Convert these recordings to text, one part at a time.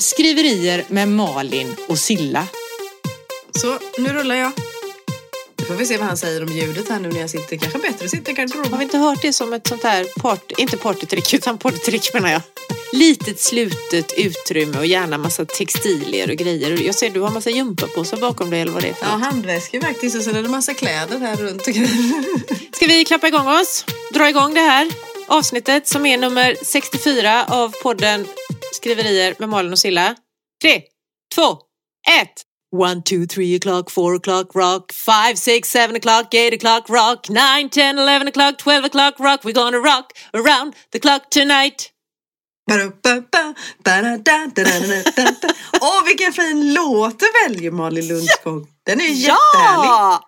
Skriverier med Malin och Silla. Så, nu rullar jag. Nu får vi se vad han säger om ljudet här nu när jag sitter. Kanske bättre att sitta i Har vi garderoben. inte hört det som ett sånt här, part, inte partytrick utan partytrick menar jag. Litet slutet utrymme och gärna massa textilier och grejer. Jag ser du har massa gympapåsar bakom dig eller vad det är för Ja, något. handväskor faktiskt och sen är det massa kläder här runt och grejer. Ska vi klappa igång oss? Dra igång det här avsnittet som är nummer 64 av podden Skriverier med Malin och Silla. Tre, två, ett. One, two, three o'clock, four o'clock, rock. Five, six, seven o'clock, eight o'clock, rock. Nine, ten, eleven o'clock, twelve o'clock, rock. We're gonna rock around the clock tonight. Åh, vilken fin låt du väljer Malin Lundskog. Den är jättehärlig. Ja!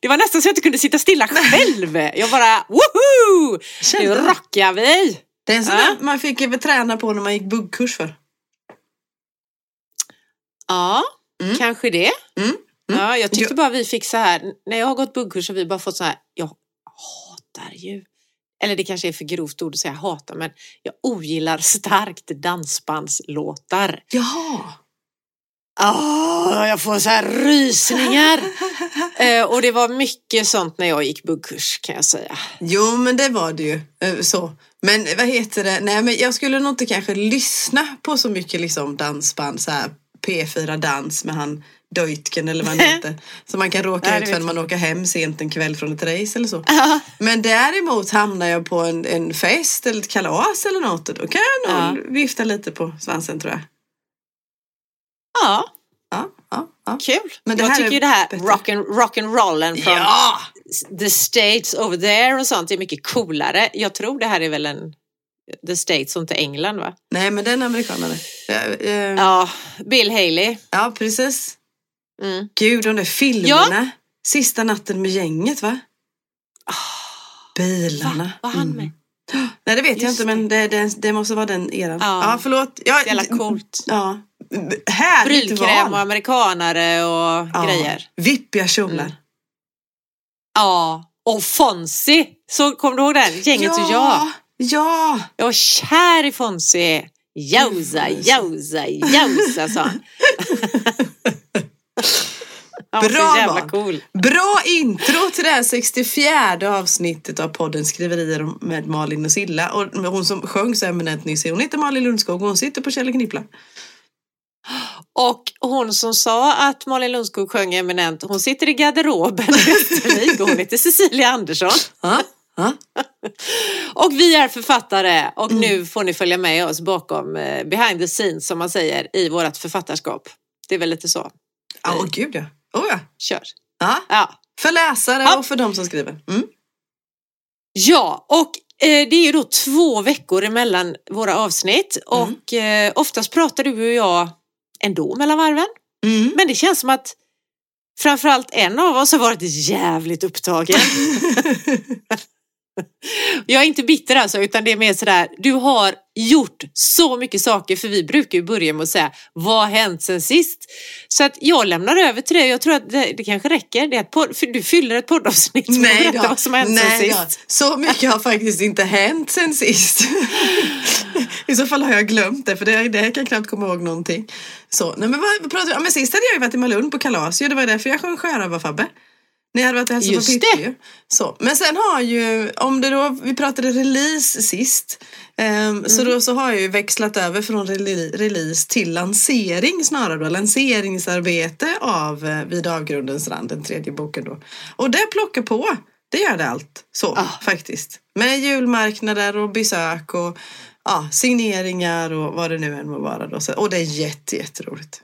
Det var nästan så jag inte kunde sitta stilla själv. Jag bara, woho! Nu rockar vi! Det är en sån Ja. där man fick väl träna på när man gick buggkurs för. Ja, Mm. kanske det. Mm, mm. Ja, jag tyckte bara vi fick så här, när jag har gått buggkurs har vi bara fått så här, jag hatar ju, eller det kanske är för grovt ord att säga hata, men jag ogillar starkt dansbandslåtar. Jaha. Ah, jag får så här rysningar. eh, och det var mycket sånt när jag gick buggkurs kan jag säga. Jo, men det var det ju. eh, Så. Men vad heter det? Nej, men jag skulle nog inte kanske lyssna på så mycket liksom dansband, så här P4 Dans med han Deutgen eller vad han heter. Som man kan råka Nej, ut för när man åker hem sent en kväll från ett race eller så. Ja. Men däremot hamnar jag på en, en fest eller ett kalas eller något och då kan jag nog vifta lite på svansen tror jag. Ja, Ja, ja, ja. kul. Men det jag här tycker är ju det här rock'n'rollen från Ja! The states over there och sånt är mycket coolare. Jag tror det här är väl en the states och inte England va? Nej, men den amerikanare. Ja, eh, ja. Ja, Bill Haley. precis. Mm. Gud, de där filmerna. Sista natten med gänget, va? Bilarna. Va? Var han med? Nej, det vet jag Just inte, men det, det, det måste vara den eran. Ja. Ja, förlåt. Ja, Jävla coolt. Ja. Härligt Brylkräm och amerikanare och Ja. grejer. Vippiga kjolar. Mm. Ja, och Fonzie. Så kom du ihåg den? Gänget och jag. Ja, Jag var kär i Fonzie. Jausa, jausa, jausa sa han. Han Bra jävla cool. Bra intro till det här 64 avsnittet av podden Skriverier med Malin och Silla. Och hon som sjöng så eminent nyss, hon heter Malin Lundskog och hon sitter på Kjell Knippla. Och hon som sa att Malin Lundskog sjöng eminent, hon sitter i garderoben i Västervik och hon heter Cecilia Andersson. Ja, ja. Och vi är författare och nu får ni följa med oss bakom eh, behind the scenes som man säger i vårt författarskap. Det är väl lite så. Ja, åh gud ja. Oh, ja. Kör. ja. Ja, För läsare Ja. och för de som skriver. Mm. ja och eh, det är ju då två veckor emellan våra avsnitt och eh, oftast pratar du och jag ändå mellan varven. Mm. Men det känns som att framförallt en av oss har varit jävligt upptagen. Jag är inte bitter alltså, utan det är mer sådär, du har gjort så mycket saker, för vi brukar ju börja med att säga, vad har hänt sen sist? Så att jag lämnar över till dig, jag tror att det, det kanske räcker, det är podd, du fyller ett poddavsnitt och berättar vad som har hänt sen då. sist. Så mycket har faktiskt inte hänt sen sist. I så fall har jag glömt det för det, det jag kan knappt komma ihåg någonting. Så, nej men vad, vad pratar vi? Ja, men sist hade jag ju varit i Malund på kalas. Det var därför jag sjöng Sjörövar-Fabbe. Ni hade varit och hälsat på Pippi ju. Så, men sen har ju, om det då, vi pratade release sist. Så Mm. då så har jag ju växlat över från rele- release till lansering snarare då. Lanseringsarbete av eh, Vid avgrundens rand, den tredje boken då. Och det plockar på. Det gör det allt. Så Ah. faktiskt. Med julmarknader och besök och ja, signeringar och vad det nu än må vara då. Så, och det är jätte, jätteroligt.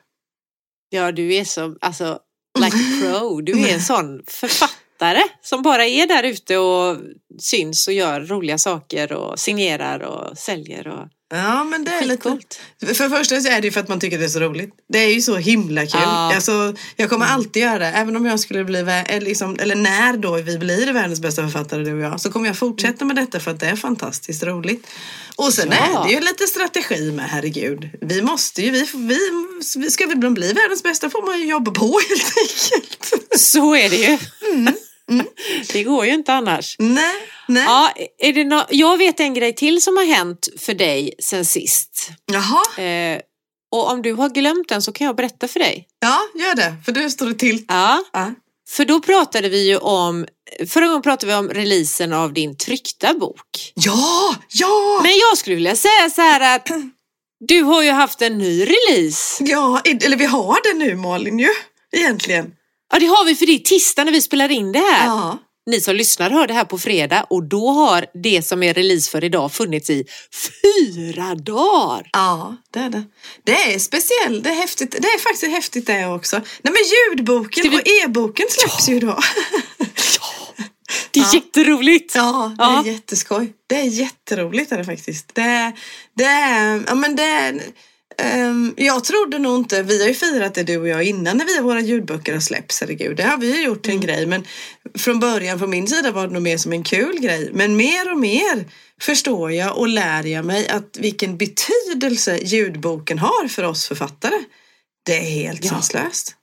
Ja, du är som, alltså, like a pro, du är en sån författare som bara är där ute och syns och gör roliga saker och signerar och säljer och Ja, men det är lite... skitcoolt. För det första så är det ju för att man tycker det är så roligt. Det är ju så himla kul. Ja. Alltså, jag kommer alltid göra det. Även om jag skulle bli, eller, liksom, eller när då vi blir världens bästa författare du och jag. Så kommer jag fortsätta med detta för att det är fantastiskt roligt. Och sen Ja. är det ju lite strategi med, herregud. Vi måste ju, vi, vi, ska vi bli världens bästa får man ju jobba på helt enkelt. Så är det ju. Det går ju inte annars. Nej, nej. Ja, är det nå- jag vet en grej till som har hänt för dig sen sist. Jaha. Eh, Och om du har glömt den så kan jag berätta för dig. Ja, gör det. För du står det till. Ja, Ja. för då pratade vi ju om, förra gången pratade vi om releasen av din tryckta bok. Ja, ja! Men jag skulle vilja säga så här att du har ju haft en ny release. Ja, eller vi har det nu Malin ju. Egentligen. Ja, det har vi för det är tisdag när vi spelar in det här. Ja. Ni som lyssnar hör det här på fredag och då har det som är release för idag funnits i fyra dagar. Ja, det är det. Det är speciellt, det är häftigt. Det är faktiskt häftigt det också. Nej men ljudboken vi- och e-boken släpps ju idag. Det är Ja. jätteroligt. Ja, det Ja. är jätteskoj. Det är jätteroligt är det faktiskt. Det, det ja men det ehm, jag trodde nog inte, vi har ju firat det du och jag innan när vi våra ljudböcker har släppts, herregud. Det har vi ju gjort till en grej men från början från min sida var det nog mer som en kul grej. Men mer och mer förstår jag och lär jag mig att vilken betydelse ljudboken har för oss författare. Det är helt Ja. sanslöst.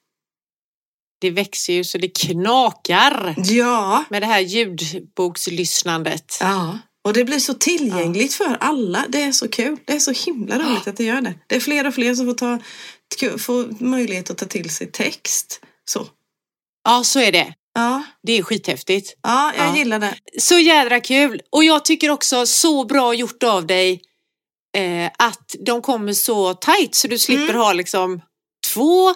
Det växer ju så det knakar Ja, med det här ljudbokslyssnandet. Ja, och det blir så tillgängligt för alla. Det är så kul. Det är så himla roligt att det gör det. Det är fler och fler som får, ta, får möjlighet att ta till sig text. Så. Ja, så är det. Ja, Det är skithäftigt. ja jag Ja. gillar det. Så jädra kul! Och jag tycker också så bra gjort av dig eh, att de kommer så tight så du slipper Mm. ha liksom två,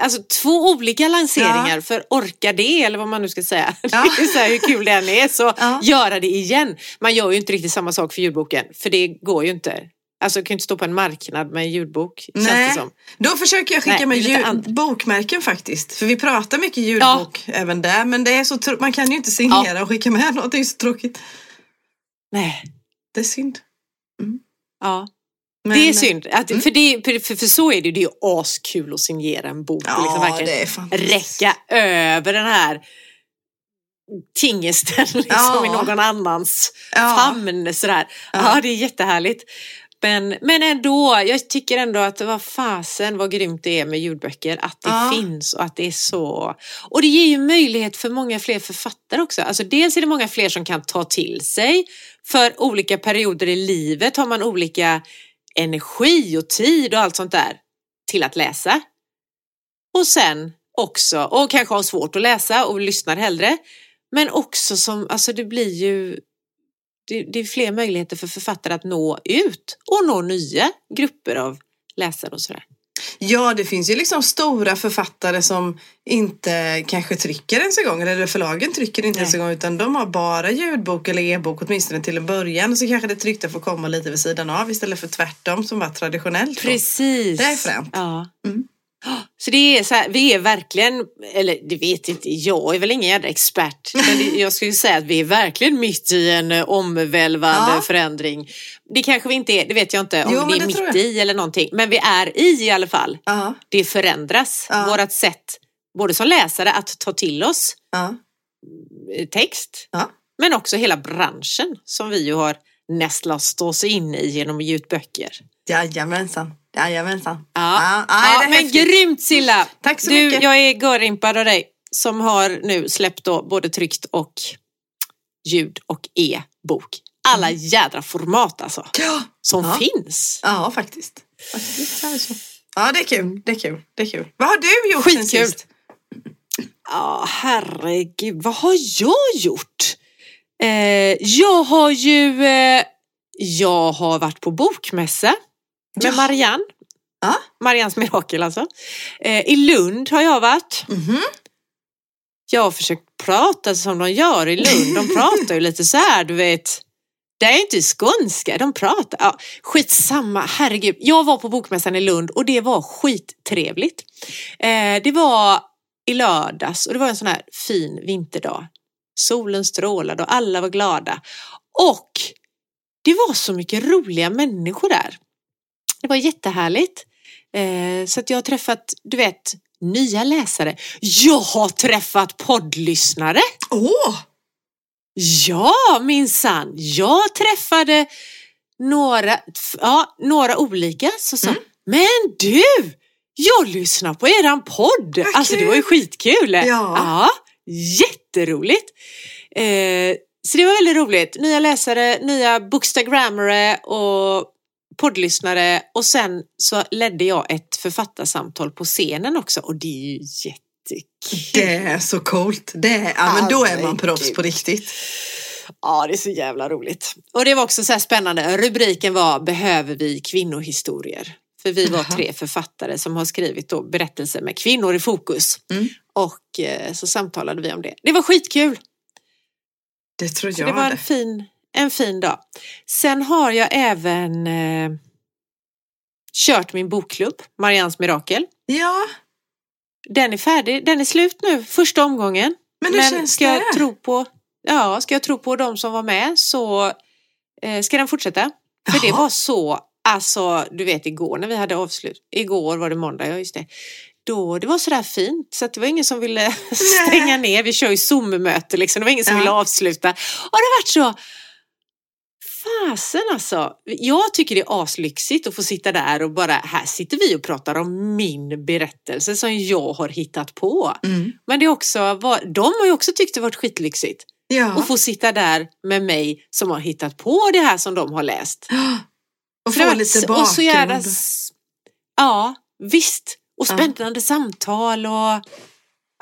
alltså två olika lanseringar för orka det eller vad man nu ska säga. Ja. Det är så här, hur kul det än är så Ja. göra det igen. Man gör ju inte riktigt samma sak för ljudboken för det går ju inte. Alltså du kan ju inte stå på en marknad med en ljudbok känns Nej. det som. Då försöker jag skicka Nej, med ljud, bokmärken faktiskt. För vi pratar mycket ljudbok även där. Men det är så tro- man kan ju inte signera och skicka med något. Det är så tråkigt. Nej. Det är synd. Ja. Men, det är synd, att, Mm. för, det, för, för, så är det ju, det är ju askul att signera en bok Ja, liksom verkligen det är fantastiskt. räcka över den här tingesten liksom Ja. i någon annans Ja. famn. Sådär. Ja. Ja. det är jättehärligt. Men, men ändå, jag tycker ändå att vad fasen vad grymt det är med ljudböcker. Att det Ja. finns och att det är så. Och det ger ju möjlighet för många fler författare också. Alltså dels är det många fler som kan ta till sig. För olika perioder i livet har man olika energi och tid och allt sånt där till att läsa. Och sen också, och kanske har svårt att läsa och lyssnar hellre. Men också som, alltså det blir ju, det, det är fler möjligheter för författare att nå ut och nå nya grupper av läsare och sådär. Ja, det finns ju liksom stora författare som inte kanske trycker ens en gång. Eller förlagen trycker inte Nej. ens en gång. Utan de har bara ljudbok eller e-bok åtminstone till en början. Så kanske det tryckta får komma lite vid sidan av istället för tvärtom som var traditionellt. då. Precis. Det är fränt. Ja. Mm. Så det är så här, vi är verkligen, eller det vet inte, jag är väl ingen jävla expert. Men jag skulle säga att vi är verkligen mitt i en eh, omvälvande Ja. förändring. Det kanske vi inte är, det vet jag inte om Jo, men är mitt i eller någonting. Men vi är i i alla fall. Ja, Det förändras. Ja. Vårat sätt, både som läsare, att ta till oss ja, eh, text. Men också hela branschen som vi ju har nästlat oss in i genom att ge ut böcker. Jajamensan. Jajamensan. Ja, Ja, ja, är men häftigt. grymt Silla! Tack så du, mycket. Jag är görimpad av dig som har nu släppt då både tryckt och ljud och e-bok. Alla jädra format alltså, Ja, som Ja. finns. ja faktiskt. Ja, det är kul. Det är kul. Det är kul. Vad har du gjort sen Skitkul. sist? Ja, herregud, vad har jag gjort? Eh, jag har ju, eh, jag har varit på bokmässa med. Marianne. Ja. Mariannes mirakel alltså. Eh, I Lund har jag varit. Mhm. Jag har försökt prata som de gör i Lund. De pratar ju lite så här, du vet. Det är inte skånska, de pratar. Ja, skitsamma, herregud. Jag var på Bokmässan i Lund och det var skittrevligt. Eh, det var i lördags och det var en sån här fin vinterdag. Solen strålade och alla var glada. Och det var så mycket roliga människor där. Det var jättehärligt. Eh, så att jag har träffat, du vet, nya läsare. Jag har träffat poddlyssnare. Åh! Ja, minsann. Jag träffade några, ja, några olika. Så sa, Mm. men du, jag lyssnar på eran podd. Vad Alltså det var ju kul. skitkul. Ja. jätteroligt. Eh, så det var väldigt roligt. Nya läsare, nya bookstagrammare och poddlyssnare och sen så ledde jag ett författarsamtal på scenen också och det är ju jättekul. Det är så coolt. Det är, ja, men då är man proffs på riktigt. Ja, det är så jävla roligt. Och det var också så här spännande. Rubriken var Behöver vi kvinnohistorier? För vi var tre författare som har skrivit då berättelser med kvinnor i fokus. Mm. Och eh, så samtalade vi om det. Det var skitkul. Det tror Så jag det var det. en fin, en fin dag. Sen har jag även eh, kört min bokklubb, Marians Mirakel. Ja, Den är färdig, den är slut nu, första omgången. men hur känns ska det? jag tro på, ja, ska jag tro på de som var med så eh, ska den fortsätta. För det var så, alltså du vet igår när vi hade avslut, igår var det måndag, ja just det. Då, det var sådär fint så att det var ingen som ville stänga ner. Vi kör ju Zoom-möte liksom, det var ingen som Ja. ville avsluta. Och det varit så, fasen alltså. Jag tycker det är aslyxigt att få sitta där och bara, här sitter vi och pratar om min berättelse som jag har hittat på. Mm. Men det är också, de har ju också tyckt det varit skitlyxigt Ja. att få sitta där med mig som har hittat på det här som de har läst. Och få har lite varit- och så jävla bakgrund. Ja, visst. Och Ja. spännande samtal och...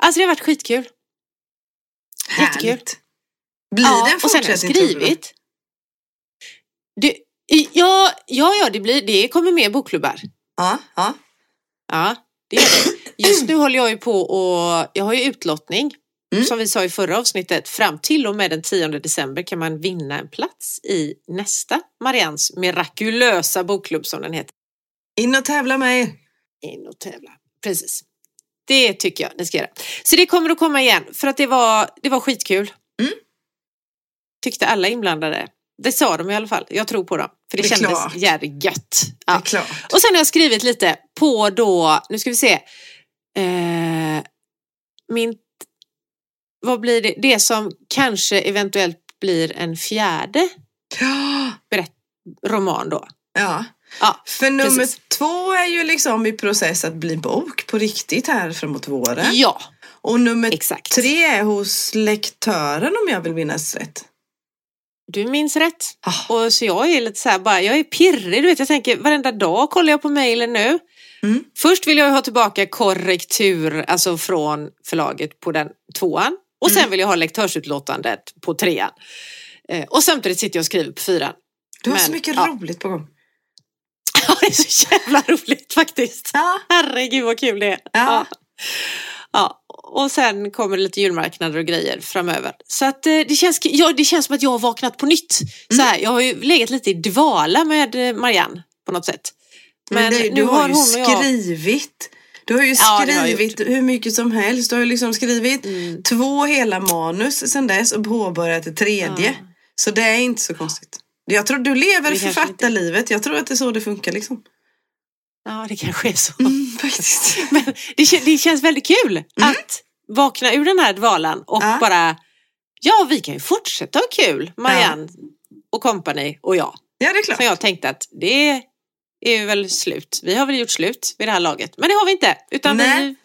Alltså det har varit skitkul. jättekul. Härligt. Blir det en och sen har jag fortsättning skrivit. Det, ja, ja, ja, det, blir, det kommer mer bokklubbar. Ja, ja. Ja, det gör det. Just nu håller jag ju på och jag har ju utlottning. Mm. Som vi sa i förra avsnittet, fram till och med den 10 december kan man vinna en plats i nästa Marians mirakulösa bokklubb som den heter. In och tävla med er. In och tävla. Precis. Det tycker jag ni ska göra. Så det kommer att komma igen för att det var, det var skitkul. Mm. Tyckte alla inblandade. Det sa de i alla fall. Jag tror på dem. För det, Det kändes klart. jävligt gött. Det är Ja. Och sen har jag skrivit lite på då, nu ska vi se. Eh, min, vad blir det? Det som kanske eventuellt blir en fjärde Ja. roman då. ja. Ja, För nummer Precis. två är ju liksom i process att bli bok på riktigt här framåt våren. ja Och nummer exakt. tre är hos lektören om jag vill minnas rätt. Du minns rätt. Ah. Och så jag är lite så här bara, jag är pirrig, du vet, jag tänker varenda dag kollar jag på mejlen nu. Mm. Först vill jag ha tillbaka korrektur, alltså från förlaget på den tvåan. Och sen Mm. vill jag ha lektörsutlåtandet på trean. Eh, och samtidigt sitter jag och skriver på fyran. Du har Men, så mycket ja. roligt på gång. Ja, det är så jävla roligt faktiskt. Ja. Herregud vad kul det är. Ja. Ja, och sen kommer det lite julmarknader och grejer framöver. Så att eh, det känns, ja, det känns som att jag har vaknat på nytt. Så Mm. här, jag har ju legat lite i dvala med eh, Marianne på något sätt. Men, Men det, nu du har, har ju skrivit. Du har ju Ja, det har skrivit hur mycket som helst. Du har ju liksom skrivit Mm. två hela manus sedan dess och påbörjat det tredje. Ja. Så det är inte så konstigt. Jag tror du lever författarlivet. Jag tror att det är så det funkar liksom. Ja, det kanske är så. Mm, faktiskt. Men det, det känns väldigt kul att vakna ur den här dvalan och Ja. bara, ja vi kan ju fortsätta ha kul, Marianne och kompani och jag. Ja, det är klart. Så jag tänkte att det är väl slut. Vi har väl gjort slut vid det här laget. Men det har vi inte. Utan Nej. vi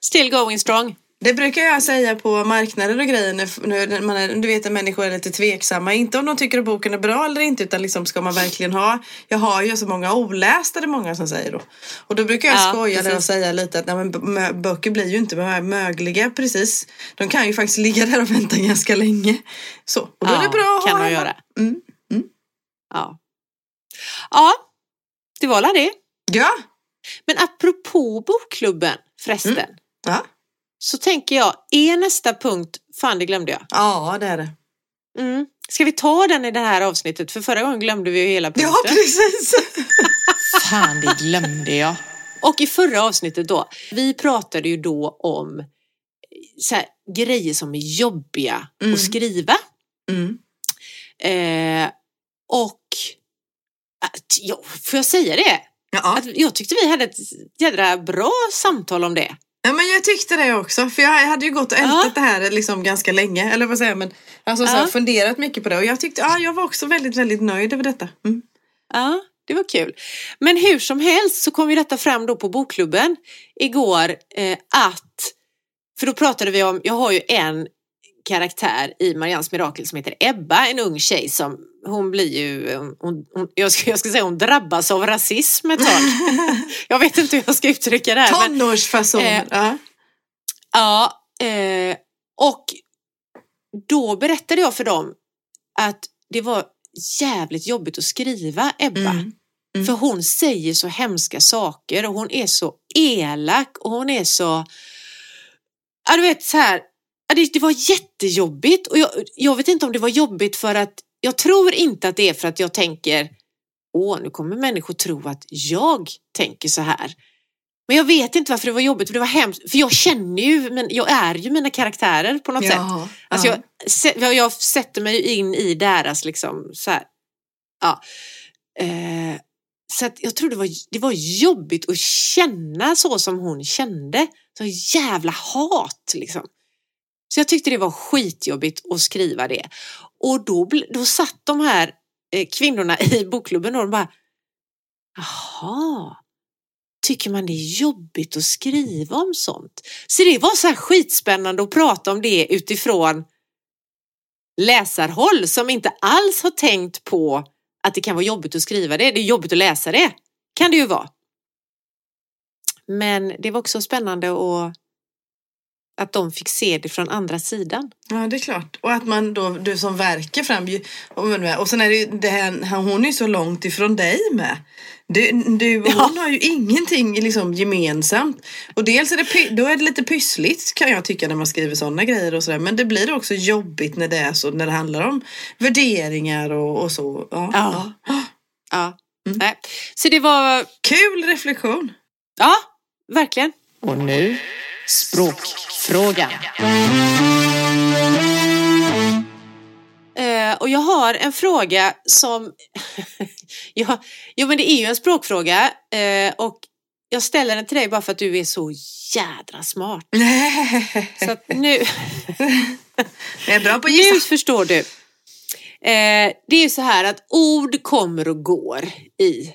still going strong. Det brukar jag säga på marknader och grejer när, man är, du vet att människor är lite tveksamma. Inte om de tycker att boken är bra eller inte utan liksom ska man verkligen ha. Jag har ju så många olästa det är många som säger då. Och då brukar jag Ja, skoja där och säga lite att nej, men böcker blir ju inte mö- mögliga precis. De kan ju faktiskt ligga där och vänta ganska länge. Så, och då är det bra att kan ha de göra. Mm. Ja. ja, det var alla det. Ja. Men apropå bokklubben förresten. Mm. Ja. Så tänker jag, är nästa punkt, fan det glömde jag. ja, det är det. Mm. Ska vi ta den i det här avsnittet? För förra gången glömde vi ju hela punkten. Ja, precis. Fan, det glömde jag. Och i förra avsnittet då, vi pratade ju då om så här, grejer som är jobbiga Mm. att skriva. Mm. Eh, och, att, ja, får jag säga det? Ja. Att jag tyckte vi hade ett jädra bra samtal om det. Ja men jag tyckte det också för jag hade ju gått och ältat Ja. det här liksom ganska länge eller vad säger jag men alltså så Ja. funderat mycket på det och jag tyckte ja jag var också väldigt väldigt nöjd över detta. Mm. Ja, det var kul. Men hur som helst så kom ju detta fram då på bokklubben igår eh, att, för då pratade vi om, jag har ju en karaktär i Marians mirakel som heter Ebba, en ung tjej som hon blir ju, hon, hon, jag, ska, jag ska säga hon drabbas av rasism ett tag. jag vet inte hur jag ska uttrycka det här. Tonårsfason. Eh, ja. Ja, eh, och då berättade jag för dem att det var jävligt jobbigt att skriva Ebba. Mm. Mm. För hon säger så hemska saker och hon är så elak och hon är så... Ja, du vet så här. Det, det var jättejobbigt och jag, jag vet inte om det var jobbigt för att jag tror inte att det är för att jag tänker åh, nu kommer människor tro att jag tänker så här. Men jag vet inte varför det var jobbigt, för det var hemskt. För jag känner ju, men jag är ju mina karaktärer på något sätt. Jaha, Alltså ja. jag, jag sätter mig in i deras liksom så här. Ja. Eh, så att jag tror det var, det var jobbigt att känna så som hon kände. Så jävla hat liksom. Så jag tyckte det var skitjobbigt att skriva det. Och då, då satt de här eh, kvinnorna i bokklubben och de bara Jaha, tycker man det är jobbigt att skriva om sånt? Så det var så här skitspännande att prata om det utifrån läsarhåll som inte alls har tänkt på att det kan vara jobbigt att skriva det. Det är jobbigt att läsa det, kan det ju vara. Men det var också spännande att, att de fick se det från andra sidan. Ja, det är klart. Och att man då, du som verkar fram, och sen är det ju det här, hon är ju så långt ifrån dig med. Du, du Ja. hon har ju ingenting liksom gemensamt. Och dels är det, då är det lite pyssligt kan jag tycka när man skriver sådana grejer och sådär. Men det blir också jobbigt när det är så, när det handlar om värderingar och, och så. Ja, Ja. ja. Ja. Mm. Nej. Så det var, Kul reflektion. ja, verkligen. Och nu språkfrågan. Eh, och jag har en fråga som... ja, jo, men det är ju en språkfråga. Eh, och jag ställer den till dig bara för att du är så jädra smart. Så att nu... Jag är bra på att Nu förstår du. Eh, det är ju så här att ord kommer och går i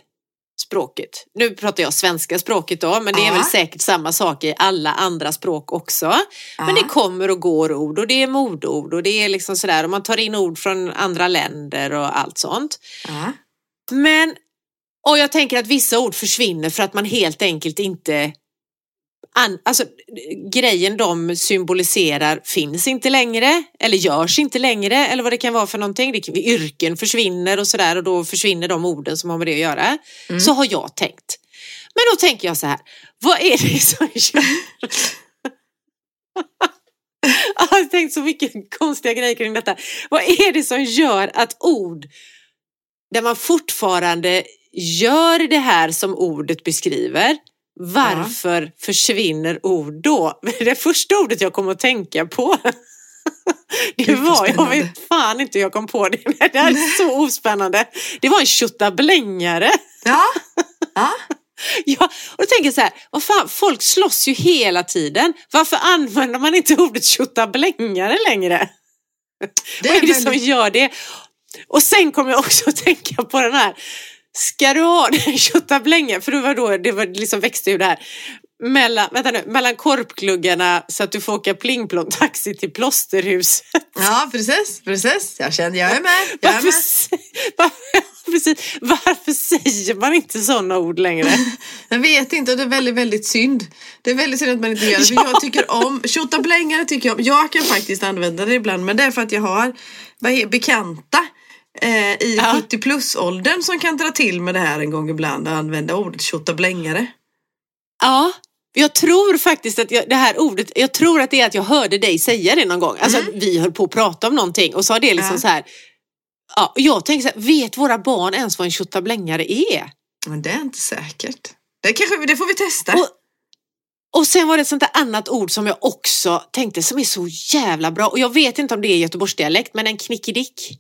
språket. Nu pratar jag svenska språket då, men det är Ja. väl säkert samma sak i alla andra språk också. Men Ja. det kommer och går ord och det är modord och det är liksom sådär och man tar in ord från andra länder och allt sånt. Ja. Men, och jag tänker att vissa ord försvinner för att man helt enkelt inte An, alltså, grejen de symboliserar finns inte längre eller görs inte längre eller vad det kan vara för någonting. Det kan, yrken försvinner och sådär och då försvinner de orden som har med det att göra. Mm. Så har jag tänkt. Men då tänker jag så här, vad är det som gör... jag har tänkt så mycket konstiga grejer kring detta. Vad är det som gör att ord där man fortfarande gör det här som ordet beskriver varför försvinner ord då? Det första ordet jag kom att tänka på det var, jag vet fan inte hur jag kom på det. Det här är så ospännande. Det var en tjottablängare. Ja. ja. Ja, och då tänker jag så här, vad fan, folk slåss ju hela tiden. Varför använder man inte ordet tjottablängare längre? Det Vad är det som väldigt- gör det? Och sen kommer jag också att tänka på den här, ska du ha den tjottablängaren? För det var då det var liksom växte ur det här. Mellan, vänta nu, mellan korpgluggarna så att du får åka plingplong-taxi till plåsterhuset. Ja, precis. Precis. Jag känner, jag är med. Jag är Varför, med. varför, precis, varför säger man inte sådana ord längre? Jag vet inte och det är väldigt, väldigt synd. Det är väldigt synd att man inte gör det. För Ja. jag tycker om, tjottablängare tycker jag om. Jag kan faktiskt använda det ibland men det är för att jag har vad är, bekanta eh, i Ja. 70 plus åldern som kan dra till med det här en gång ibland och använda ordet tjottablängare. Ja, jag tror faktiskt att jag, det här ordet, jag tror att det är att jag hörde dig säga det någon gång. Alltså att vi höll på att prata om någonting och har det liksom Ja. så här. Ja, jag tänker så här, vet våra barn ens vad en tjottablängare är? Men det är inte säkert. Det, kanske, det får vi testa. Och, och sen var det ett sånt där annat ord som jag också tänkte som är så jävla bra. Och jag vet inte om det är göteborgsdialekt, men en knickedick.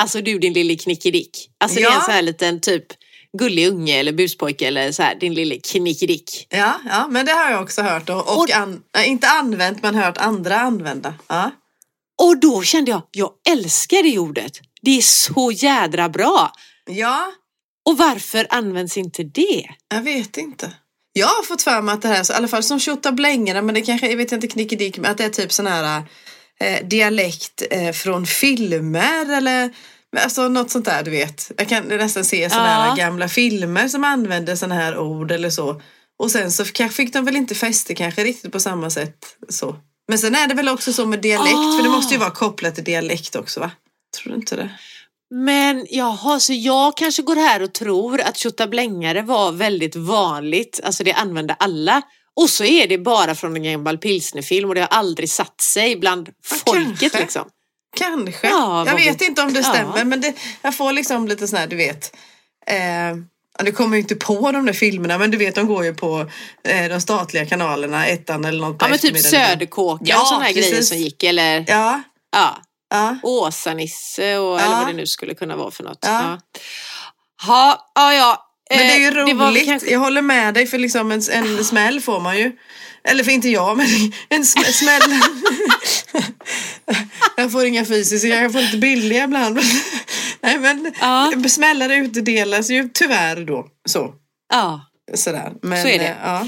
Alltså du din lille knickedick. Alltså det är Ja. en sån här liten typ gullig unge eller buspojke eller så här, din lille knickedick. Ja, ja, men det har jag också hört och, och, Och- an, äh, inte använt men hört andra använda. Ja. Och då kände jag, jag älskar det ordet. Det är så jädra bra. ja, Och varför används inte det? jag vet inte. Jag har fått för mig att det här, så, i alla fall som tjottablängare, men det kanske, jag vet inte knickedick, men att det är typ sån här eh, dialekt eh, från filmer eller Alltså något sånt där du vet. Jag kan nästan se sådana Ja. här gamla filmer som använder sådana här ord eller så. Och sen så fick de väl inte fäste kanske riktigt på samma sätt så. Men sen är det väl också så med dialekt, för det Ah. måste ju vara kopplat till dialekt också va? Tror du inte det? Men jaha, så jag kanske går här och tror att tjottablängare var väldigt vanligt, alltså det använde alla. Och så är det bara från en gammal pilsnerfilm och det har aldrig satt sig bland Ja, folket kanske. liksom. Kanske. Ja, jag vet vi- inte om det Ja. stämmer men det, jag får liksom lite sån här, du vet. Eh, ja, nu kommer jag inte på de där filmerna men du vet de går ju på eh, de statliga kanalerna, ettan eller något på Ja men typ. Söderkåkan Ja, och sådana här grejer precis. som gick eller Ja, ja, ja. Åsa-Nisse och eller Ja. vad det nu skulle kunna vara för något. Ja. Ja, ja, ja. ja. Men det är ju Eh, roligt. kanske- Jag håller med dig för liksom en, en smäll får man ju. Eller för inte jag men en sm- smäll. jag får inga fysiska, jag får lite billiga ibland. Nej men Ja. smällar utdelas ju tyvärr då. Så. Ja, Sådär. Men, Så är det. eh, Ja.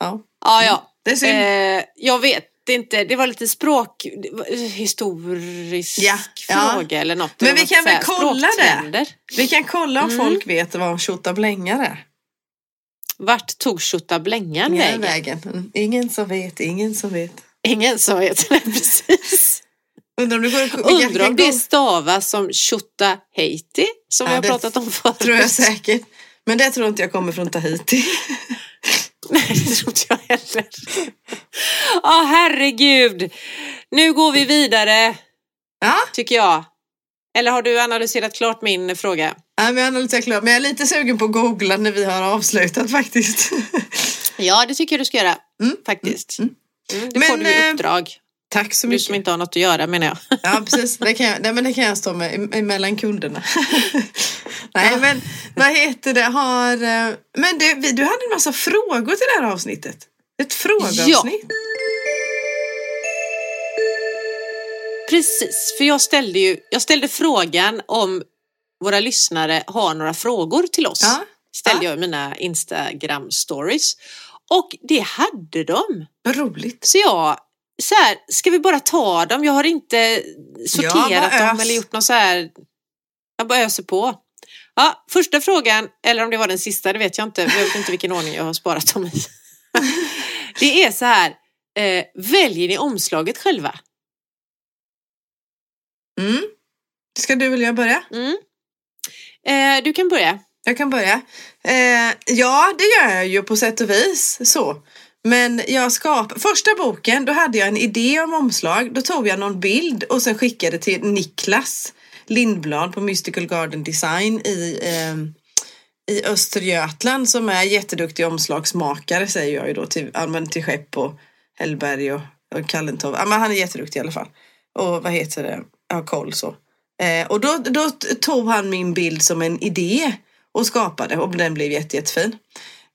Ja. ja. ja. Det är synd. Eh, jag vet inte, det var lite språk, historisk Ja, ja. fråga eller något. Men vi kan väl kolla det? Vi kan kolla om Mm. folk vet vad tjottablängare är. Vart tog tjottablängan Vägen. vägen? Ingen som vet, ingen som vet. Ingen som vet. Nej, precis. Undrar om det går Undrar om det stavas som Tjottaheiti som Ja, vi har pratat om förut. tror jag säkert. Men det tror inte jag kommer från Tahiti. Nej, det tror inte jag heller. Ja, herregud. Nu går vi vidare, Ja, tycker jag. Eller har du analyserat klart min fråga? ja men jag analyserar klart. Men jag är lite sugen på att googla när vi har avslutat faktiskt. Ja, det tycker jag du ska göra. Mm, Faktiskt. mm, Mm, det Men, får du i eh, uppdrag. Tack så Du mycket. som inte har något att göra menar jag. Ja precis, det kan jag, nej, men det kan jag stå med emellan kunderna. nej Ja. men vad heter det, har, eh, men du, du hade en massa frågor till det här avsnittet. Ett frågeavsnitt. Precis, för jag ställde ju jag ställde frågan om våra lyssnare har några frågor till oss. Ja, Ställde ja. jag i mina Instagram stories. Och det hade de. vad roligt. Så jag, så här, ska vi bara ta dem? Jag har inte sorterat bara dem eller gjort något så här. Jag bara öser på. Ja, första frågan, eller om det var den sista, det vet jag inte. Jag vet inte vilken ordning jag har sparat dem i. Det är så här, eh, väljer ni omslaget själva? Mm. Ska du vilja börja? Mm. Eh, du kan börja. Jag kan börja. Eh, ja, det gör jag ju på sätt och vis så. Men jag skapade, Första boken, då hade jag en idé om omslag. Då tog jag någon bild och sen skickade till Niklas Lindblad på Mystical Garden Design i, eh, i Östergötland som är jätteduktig omslagsmakare säger jag ju då till, ja, men till Skepp och Hellberg och, och Kallentov. Ja, men han är jätteduktig i alla fall. Och vad heter det? Jag har koll så. Eh, och då, då tog han min bild som en idé och skapade och den blev jätte, jättefin.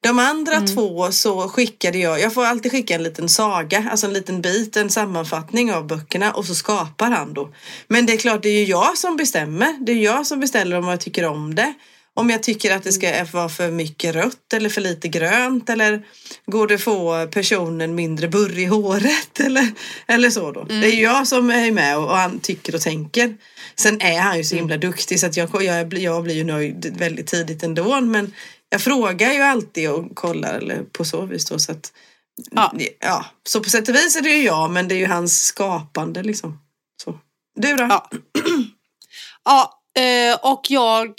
De andra två så skickade jag, jag får alltid skicka en liten saga, alltså en liten bit, en sammanfattning av böckerna och så skapar han då. Men det är klart, det är ju jag som bestämmer. Det är jag som beställer om jag tycker om det. Om jag tycker att det ska vara för mycket rött eller för lite grönt eller går det få personen mindre burr i håret eller, eller så då. Det är ju jag som är med och, och han tycker och tänker. Sen är han ju så himla duktig så att jag, jag, blir- jag blir ju nöjd väldigt tidigt ändå men jag frågar ju alltid och kollar eller på så vis då så att Ja. ja, så på sätt och vis är det ju jag men det är ju hans skapande liksom. Så. Du då? Ja. Ja, eh, och jag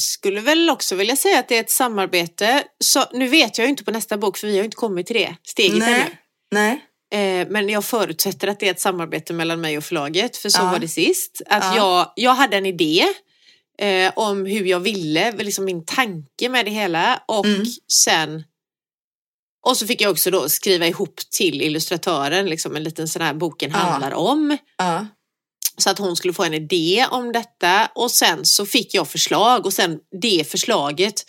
skulle väl också vilja säga att det är ett samarbete. Så, nu vet jag ju inte på nästa bok för vi har inte kommit till det steget ännu. Nej. Nej. Eh, men jag förutsätter att det är ett samarbete mellan mig och förlaget, för så Ja. var det sist. Att Ja. jag, jag hade en idé eh, om hur jag ville, liksom min tanke med det hela. Och Mm. sen och så fick jag också då skriva ihop till illustratören liksom en liten sån här boken Ja. handlar om. Ja. Så att hon skulle få en idé om detta och sen så fick jag förslag och sen det förslaget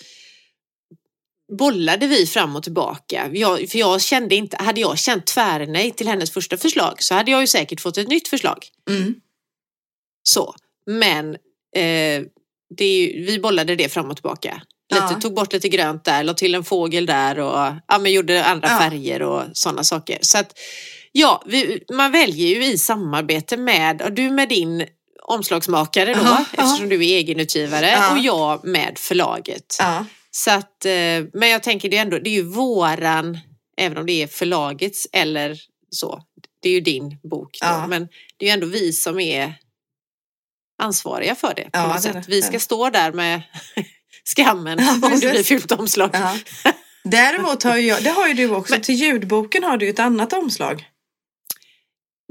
bollade vi fram och tillbaka. Jag, för jag kände inte, hade jag känt tvärnej till hennes första förslag så hade jag ju säkert fått ett nytt förslag. Mm. Så, men eh, det vi bollade det fram och tillbaka. Lite, Ja. Tog bort lite grönt där, la till en fågel där och ja, men gjorde andra Ja. färger och sådana saker. Så att Ja, vi, man väljer ju i samarbete med, och du med din omslagsmakare då, Aha, eftersom du är egenutgivare, Ja. och jag med förlaget. Ja. Så att, eh, men jag tänker det är ändå, det är ju våran, även om det är förlagets eller så, det är ju din bok då, men det är ju ändå vi som är ansvariga för det på något sätt. det, Vi ska det. stå där med skammen Ja, om det blir fult omslag. Däremot har ju jag, det har ju du också, Men- till ljudboken har du ett annat omslag.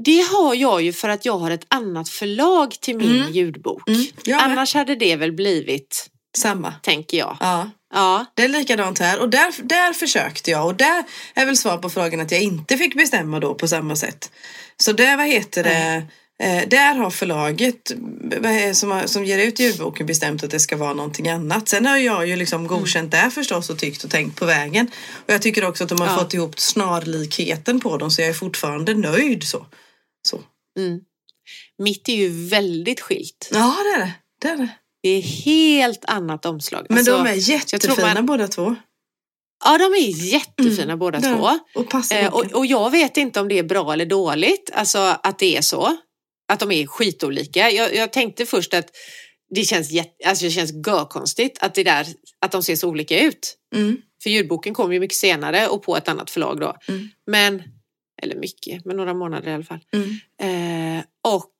Det har jag ju för att jag har ett annat förlag till min Mm. ljudbok. Mm. Annars hade det väl blivit, Samma. tänker jag. Ja. Ja, Det är likadant här och där, där försökte jag och där är väl svar på frågan att jag inte fick bestämma då på samma sätt. Så där, vad heter det, eh, där har förlaget som, som ger ut ljudboken bestämt att det ska vara någonting annat. Sen har jag ju liksom godkänt det förstås och tyckt och tänkt på vägen. Och jag tycker också att de har Ja. fått ihop snarlikheten på dem så jag är fortfarande nöjd så. Så. mm. Mitt är ju väldigt skilt. Ja det är det. det, är det. Det är helt annat omslag. Men Alltså, de är jättefina man- båda två. Ja, de är jättefina båda Ja, två. Och passar Eh, och, och jag vet inte om det är bra eller dåligt, alltså att det är så. Att de är skitolika. Jag, jag tänkte först att det känns, alltså det känns görkonstigt att, det där, att de ser så olika ut. Mm. För ljudboken kom ju mycket senare och på ett annat förlag då. Mm. Men, eller mycket, men några månader i alla fall. Mm. Eh, och,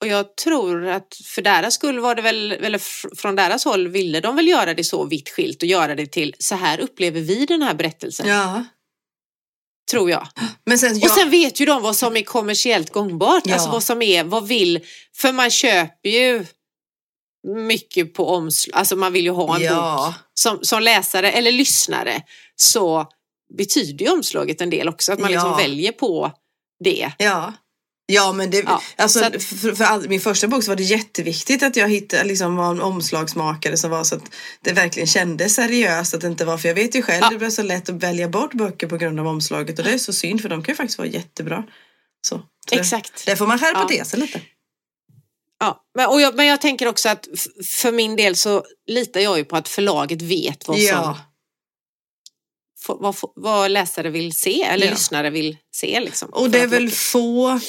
och jag tror att för deras skull var det väl, eller fr- från deras håll ville de väl göra det så vitt skilt och göra det till så här upplever vi den här berättelsen. Ja. Tror jag. Men sen, Och jag, sen vet ju de vad som är kommersiellt gångbart. Ja. Alltså vad som är, vad vill, för man köper ju mycket på omslag, alltså man vill ju ha en bok ja. som, som läsare eller lyssnare så betyder ju omslaget en del också. Att man liksom Ja. väljer på det. Ja. Ja men det, Ja, alltså, så att- för, för all, min första bok så var det jätteviktigt att jag hittade liksom var en omslagsmakare som var så att det verkligen kändes seriöst att det inte var för jag vet ju själv Ja. det blir så lätt att välja bort böcker på grund av omslaget och det är så synd för de kan ju faktiskt vara jättebra. Så, så Exakt. Det, det får man skärpa Ja. till sig lite. Ja, men, och jag, men jag tänker också att för min del så litar jag ju på att förlaget vet vad, som, Ja. Vad, vad läsare vill se eller Ja. lyssnare vill se. Liksom, Och det är väl få,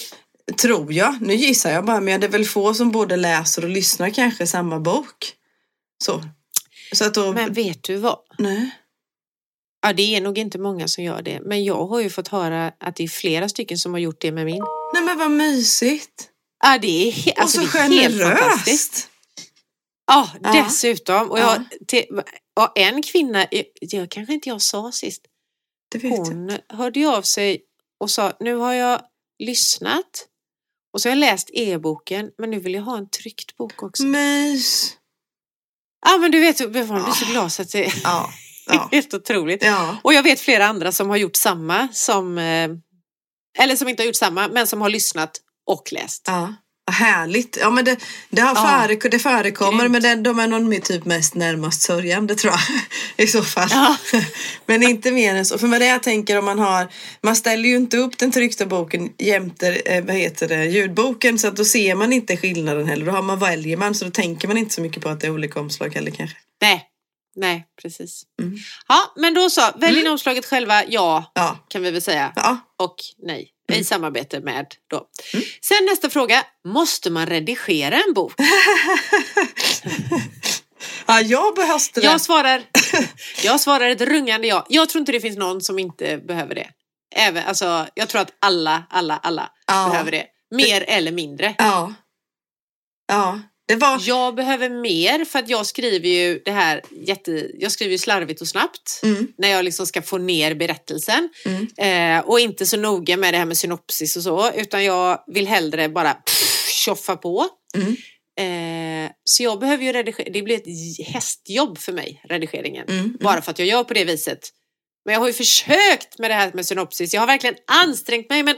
tror jag, nu gissar jag bara, men det är väl få som både läser och lyssnar kanske samma bok. Så. Så att då, Men vet du vad? nej. Ja, det är nog inte många som gör det. Men jag har ju fått höra att det är flera stycken som har gjort det med min. nej men vad mysigt. Ja, det är, alltså, och så det är helt fantastiskt. Ja, Ja. dessutom. Och jag, till, och en kvinna, det kanske inte jag sa sist, vet jag. hon hörde av sig och sa nu har jag lyssnat och så har jag läst e-boken men nu vill jag ha en tryckt bok också. Ja Mys. men du vet, man blir så glad så att det är Ja. Ja. helt otroligt. ja. Och jag vet flera andra som har gjort samma som, eh, eller som inte har gjort samma men som har lyssnat och läst. Ja. Härligt. Ja men det, det, har Ja. före, det förekommer Grymt. men det, de är nog typ mest närmast sörjande tror jag. I så fall. Ja. men inte mer än så. För med det jag tänker om man har, man ställer ju inte upp den tryckta boken jämte eh, vad heter det, ljudboken så att då ser man inte skillnaden heller. Då har man, väljer man så då tänker man inte så mycket på att det är olika omslag heller kanske. Nej, nej precis. Mm. Ja, men då så, välj in omslaget själva, ja Ja. kan vi väl säga. Ja. Och nej, Mm. I samarbete med då. Sen nästa fråga, måste man redigera en bok? ja jag behövde det. Jag svarar, jag svarar ett rungande ja. Jag tror inte det finns någon som inte behöver det. Även, alltså, jag tror att alla, alla, alla Ja. behöver det. Mer eller mindre. Ja. Ja. Var... Jag behöver mer för att jag skriver ju det här jätte, jag skriver ju slarvigt och snabbt. Mm. När jag liksom ska få ner berättelsen. Mm. Eh, och inte så noga med det här med synopsis och så. Utan jag vill hellre bara pff, tjoffa på. Mm. Eh, så jag behöver ju redigera, det blir ett hästjobb för mig, redigeringen. Mm. Mm. Bara för att jag gör på det viset. Men jag har ju försökt med det här med synopsis. Jag har verkligen ansträngt mig men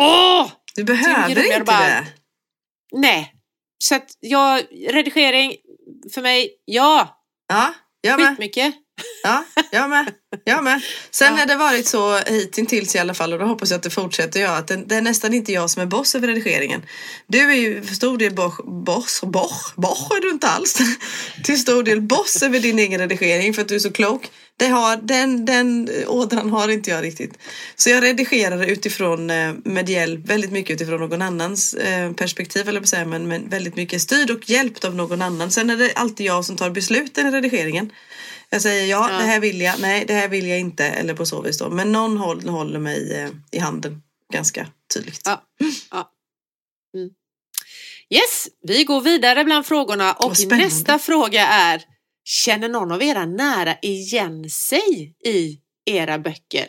åh! Du behöver inte bara- det. Nej. Så att jag, redigering för mig, ja, Ja, jag med. skitmycket. Ja, jag med. Jag med. Sen Ja. har det varit så hittills i alla fall och då hoppas jag att det fortsätter jag att det, det är nästan inte jag som är boss över redigeringen. Du är ju för stor del boss, boss, boss, boss är du inte alls. Till stor del boss över din egen redigering för att du är så klok. Det har, den, den ådran har inte jag riktigt. Så jag redigerar utifrån, eh, med hjälp, väldigt mycket utifrån någon annans eh, perspektiv, eller säga, men, men väldigt mycket styrd och hjälpt av någon annan. Sen är det alltid jag som tar besluten i redigeringen. Jag säger ja, Ja. det här vill jag, nej, det här vill jag inte, eller på så vis då. Men någon håller, håller mig eh, i handen ganska tydligt. Ja. Ja. Mm. Yes, vi går vidare bland frågorna och nästa fråga är Känner någon av era nära igen sig i era böcker?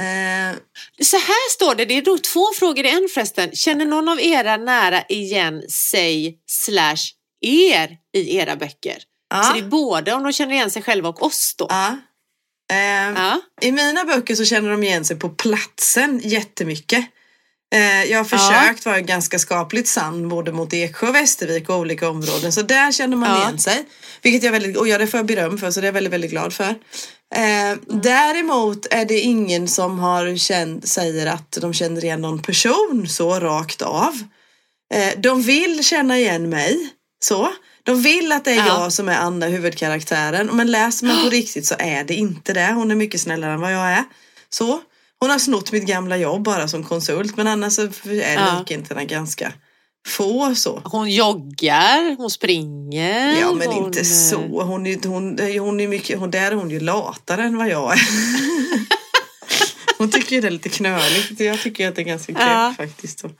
Eh, Så här står det, det är då två frågor i en förresten. Känner någon av era nära igen sig slash er i era böcker? ja, Så det är både om de känner igen sig själva och oss då. Ja. I mina böcker så känner de igen sig på platsen jättemycket. Eh, jag har försökt vara ganska skapligt sann både mot Eksjö och Västervik och olika områden. Så där känner man Ja. igen sig. Vilket jag väldigt, och ja, det får jag beröm för så det är jag väldigt, väldigt glad för. Eh, Däremot är det ingen som har känt, säger att de känner igen någon person så rakt av. Eh, de vill känna igen mig. Så. De vill att det är Ja. jag som är Anna, huvudkaraktären. Men läser man på riktigt så är det inte det. Hon är mycket snällare än vad jag är. Så. Hon har snott mitt gamla jobb bara som konsult. Men annars är Ja. likheterna ganska få så. Hon joggar, hon springer. Ja men hon, inte eh, så. Hon är, hon, hon är mycket, hon, där är hon ju latare än vad jag är. hon tycker ju det är lite knöligt. Jag tycker att det är ganska kul Ja. faktiskt. Så,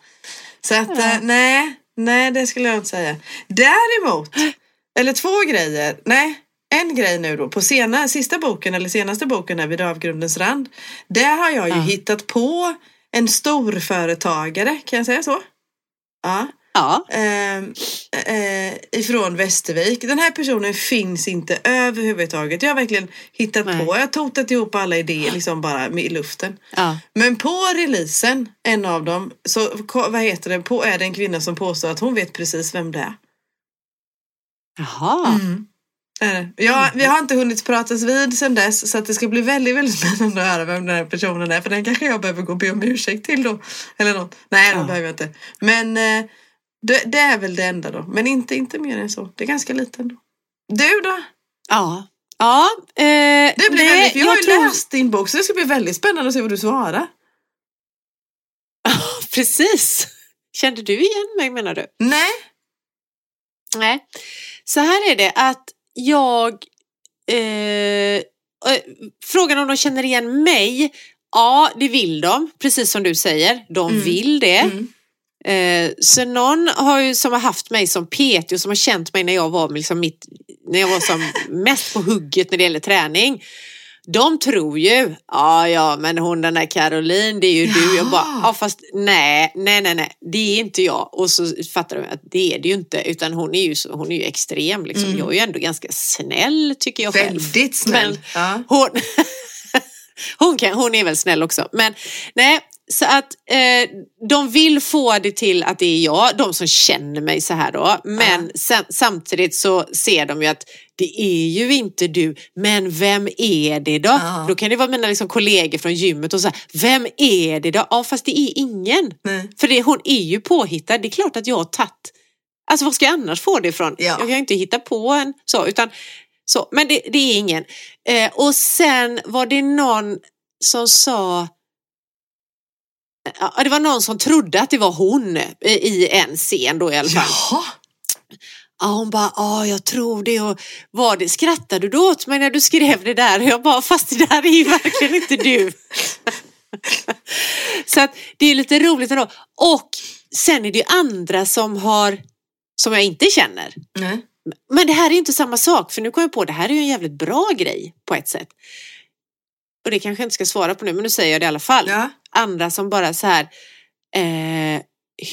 så att Ja. eh, nej, nej det skulle jag inte säga. Däremot, eller två grejer. Nej, en grej nu då. På sena, sista boken eller senaste boken här vid avgrundens rand. Där har jag ju Ja. hittat på en storföretagare, kan jag säga så? Ja. Ja, Eh, eh, ifrån Västervik. Den här personen finns inte överhuvudtaget. Jag har verkligen hittat Nej. på. Jag har totat ihop alla idéer liksom bara i luften. ja. Men på releasen, en av dem, så vad heter det, på är det en kvinna som påstår att hon vet precis vem det är. Jaha. Det. Ja, vi har inte hunnit pratas vid sedan dess så att det ska bli väldigt, väldigt spännande att höra vem den här personen är. För den kanske jag behöver gå och be om ursäkt till då. Eller något. Nej, det Ja. behöver jag inte. Men eh, det, det är väl det enda då. Men inte, inte mer än så. Det är ganska lite ändå. Du då? Ja. Ja, eh, Det blir nej, väldigt, för jag har ju tror- läst din bok så det ska bli väldigt spännande att se vad du svarar. Precis. Kände du igen mig menar du? Nej. Nej. Så här är det att jag... Eh, eh, frågan om de känner igen mig. Ja, det vill de. Precis som du säger. De Mm. vill det. Mm. Eh, så någon har ju, som har haft mig som PT och som har känt mig när jag var, liksom mitt, när jag var som mest på hugget när det gäller träning. De tror ju, ja ja men hon den där Caroline det är ju du. Jag bara, ja fast nej, nej nej nej, det är inte jag. Och så fattar de att det är det ju inte utan hon är ju, så, hon är ju extrem liksom. Mm. Jag är ju ändå ganska snäll tycker jag själv. Väldigt snäll. Ja. Hon, hon, kan, hon är väl snäll också. Men nej, så att eh, de vill få det till att det är jag, de som känner mig så här då. Men sen, samtidigt så ser de ju att det är ju inte du, men vem är det då? Ja. Då kan det vara mina liksom, kollegor från gymmet och så här, vem är det då? Ja, fast det är ingen. Nej. För det, hon är ju påhittad. Det är klart att jag har tagit... Alltså vad ska jag annars få det ifrån? Ja. Jag kan ju inte hitta på en så, utan så. Men det, det är ingen. Eh, och sen var det någon som sa... Ja, det var någon som trodde att det var hon eh, i en scen då i alla fall. Jaha. Ja, hon bara, ja jag tror det. Och var det. Skrattade du åt mig när du skrev det där? Och jag bara, fast det där är ju verkligen inte du. Så att det är lite roligt ändå. Och sen är det ju andra som har, som jag inte känner. Nej. Men det här är ju inte samma sak, för nu kom jag på det här är ju en jävligt bra grej på ett sätt. Och det kanske jag inte ska svara på nu, men nu säger jag det i alla fall. Ja. Andra som bara så här, eh,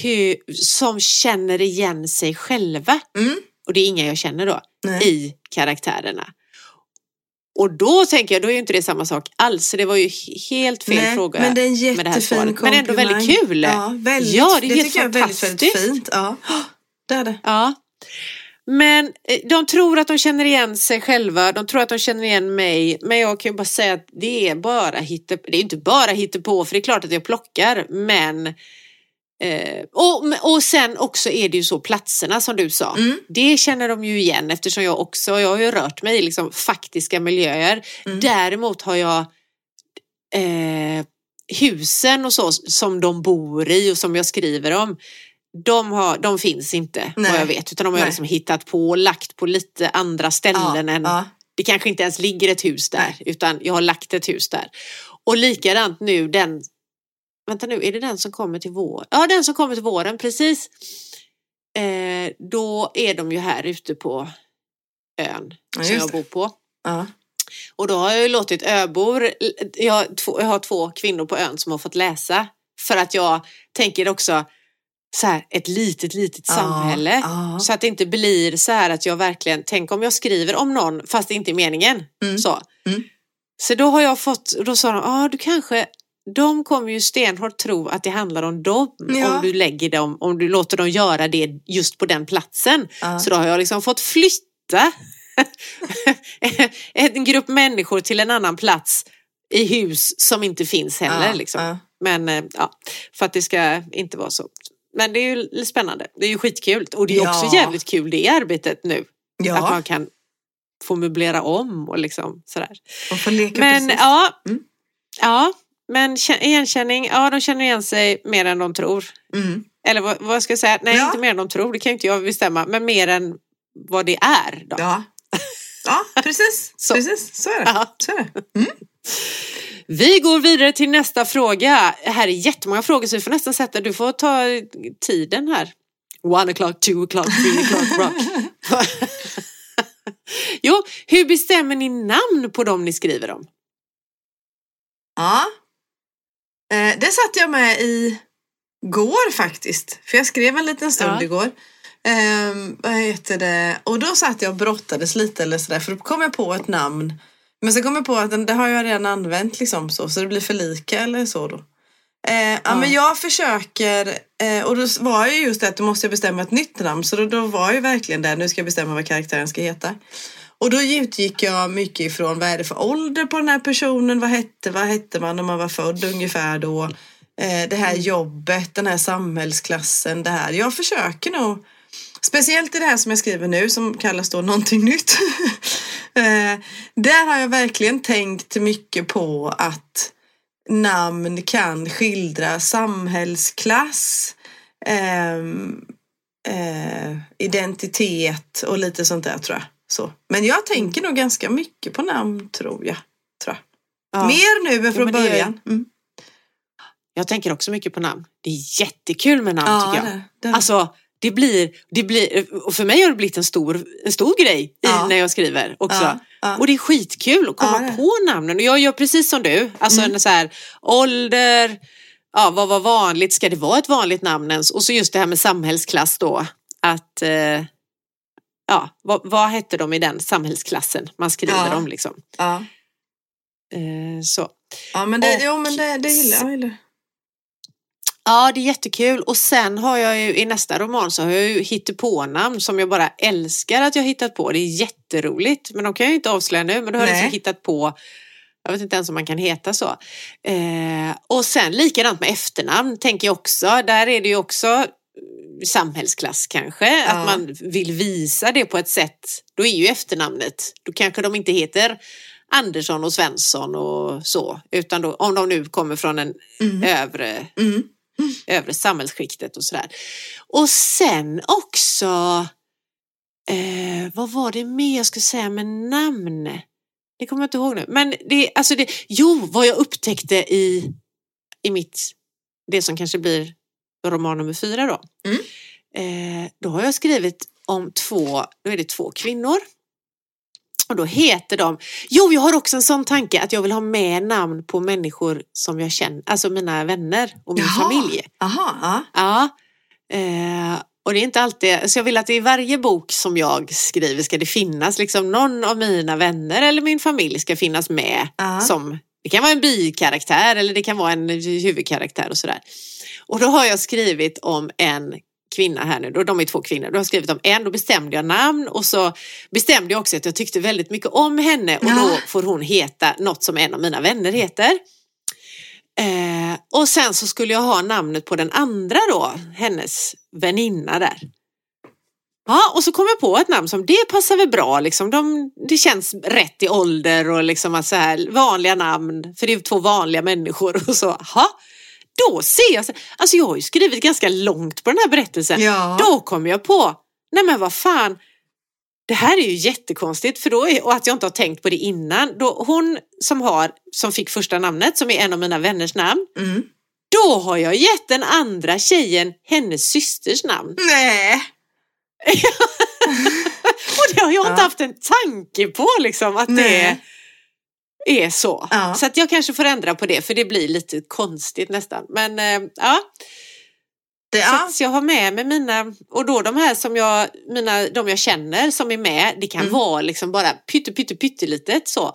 hur, som känner igen sig själva. Mm. Och det är inga jag känner då, Nej. i karaktärerna. Och då tänker jag, då är ju inte det samma sak alls. Så det var ju he- helt fel Nej, fråga. Men det är en med det här jättefin svaret. Men ändå väldigt kul. Ja, väldigt, Ja, det är helt tycker jag är väldigt, väldigt fantastiskt. fint. Ja, det är det. Ja. Men eh, de tror att de känner igen sig själva, de tror att de känner igen mig. Men jag kan ju bara säga att det är bara hitte, det är inte bara på för det är klart att jag plockar, men Eh, och, och sen också är det ju så platserna som du sa. Mm. Det känner de ju igen eftersom jag också, jag har ju rört mig i liksom faktiska miljöer. Mm. Däremot har jag eh, husen och så som de bor i och som jag skriver om. De, har, de finns inte Nej. vad jag vet utan de har jag liksom hittat på och lagt på lite andra ställen än ja. det kanske inte ens ligger ett hus där Nej. utan jag har lagt ett hus där. Och likadant nu den, vänta nu, är det den som kommer till våren? Ja, den som kommer till våren, precis. Eh, då är de ju här ute på ön Ja, som jag det. bor på. Ja. Och då har jag ju låtit öbor, jag, har två- jag har två kvinnor på ön som har fått läsa. För att jag tänker också så här, ett litet, litet Ja, samhälle. ja. Så att det inte blir så här att jag verkligen, tänk om jag skriver om någon fast det inte är meningen. Mm. Så. Mm. så då har jag fått, då sa de, ah, du kanske, de kommer ju stenhårt tro att det handlar om dem Ja. om du lägger dem, om du låter dem göra det just på den platsen. Ja. Så då har jag liksom fått flytta en grupp människor till en annan plats i hus som inte finns heller. Ja, liksom. Men eh, ja, för att det ska inte vara så. Men det är ju spännande. Det är ju skitkul. Och det är också jävligt kul det arbetet nu. Att man kan få möblera om och liksom sådär. man får leka Men precis. ja, Mm. ja, men kä- igenkänning, ja de känner igen sig mer än de tror. Mm. Eller vad, vad ska jag säga? Nej, Ja. inte mer än de tror. Det kan ju inte jag bestämma. Men mer än vad det är. Då. Ja. ja, precis. Så. precis. Så är det. Ja. Så är det. Vi går vidare till nästa fråga. Här är jättemånga frågor så vi får nästan sätta, du får ta tiden här. One o'clock, two o'clock, three o'clock, rock. jo, hur bestämmer ni namn på dem ni skriver om? Ja. Eh, det satt jag med i går faktiskt. För jag skrev en liten stund Ja. igår. Eh, vad heter det? Och då satt jag och brottades lite eller sådär. För då kom jag på ett namn. Men så kom jag på att den, det har jag redan använt liksom så. Så det blir för lika eller så då. Eh, ja. Ja. men jag försöker. Eh, och då var ju just det att då måste jag bestämma ett nytt namn. Så då, då var ju verkligen det. Nu ska jag bestämma vad karaktären ska heta. Och då utgick jag mycket ifrån vad är det för ålder på den här personen, vad hette, vad hette man när man var född ungefär då. Eh, det här jobbet, den här samhällsklassen, det här. Jag försöker nog, speciellt i det här som jag skriver nu som kallas då någonting nytt. eh, där har jag verkligen tänkt mycket på att namn kan skildra samhällsklass, ehm, eh, identitet och lite sånt där tror jag. Så. Men jag tänker nog ganska mycket på namn tror jag. Tror jag. Ja. Mer nu än från jag. början. Mm. Jag tänker också mycket på namn. Det är jättekul med namn tycker jag. det, det. Alltså, det blir, det blir, och för mig har det blivit en stor, en stor grej i, Ja. när jag skriver också. Ja, ja. Och det är skitkul att komma Ja, är. på namnen. Och jag gör precis som du. Alltså Mm. en så här, ålder, ja, vad var vanligt? Ska det vara ett vanligt namn ens? Och så just det här med samhällsklass då. Att, eh, ja, vad, vad hette de i den samhällsklassen man skriver Ja. om liksom. ja. Eh, så. ja, men det, Och- jo, men det, det gillar jag. gillar. Ja, det är jättekul. Och sen har jag ju i nästa roman så har jag ju hittepånamn som jag bara älskar att jag hittat på. Det är jätteroligt. Men de kan jag ju inte avslöja nu. Men då har jag liksom hittat på jag vet inte ens om man kan heta så. Eh, och sen likadant med efternamn tänker jag också. Där är det ju också samhällsklass kanske. Ja. Att man vill visa det på ett sätt. Då är ju efternamnet. Då kanske de inte heter Andersson och Svensson och så. Utan då, om de nu kommer från en Mm. övre Mm. övre samhällsskiktet och sådär. Och sen också, eh, vad var det mer jag skulle säga med namn? Det kommer jag inte ihåg nu. Men det, alltså det, jo, vad jag upptäckte i, i mitt, det som kanske blir roman nummer fyra då. Mm. Eh, då har jag skrivit om två, då är det två kvinnor. Och då heter de, jo jag har också en sån tanke att jag vill ha med namn på människor som jag känner, alltså mina vänner och min Jaha. familj. Aha, ja. Eh, och det är inte alltid, så jag vill att i varje bok som jag skriver ska det finnas liksom någon av mina vänner eller min familj ska finnas med Ja. som, det kan vara en bikaraktär eller det kan vara en huvudkaraktär och sådär. Och då har jag skrivit om en kvinna här nu, då, de är två kvinnor, då har jag skrivit om en, då bestämde jag namn och så bestämde jag också att jag tyckte väldigt mycket om henne och Ja. då får hon heta något som en av mina vänner heter. Eh, och sen så skulle jag ha namnet på den andra då, hennes väninna där. Ja, och så kom jag på ett namn som det passar väl bra liksom. De, det känns rätt i ålder och liksom att så här, vanliga namn, för det är två vanliga människor och så. Ha, då ser jag, så- alltså jag har ju skrivit ganska långt på den här berättelsen. Ja. Då kom jag på, nej men vad fan, det här är ju jättekonstigt för då är, och att jag inte har tänkt på det innan. Då, hon som har, som fick första namnet, som är en av mina vänners namn, Mm. då har jag gett den andra tjejen hennes systers namn. Nej. Och det har jag inte Ja. haft en tanke på liksom att Nej. det är så. Ja. Så att jag kanske får ändra på det för det blir lite konstigt nästan. Men eh, ja, Det, så ja. att jag har med mig mina, och då de här som jag, mina, de jag känner som är med, det kan Mm. vara liksom bara pytte, pytte, pyttelitet så.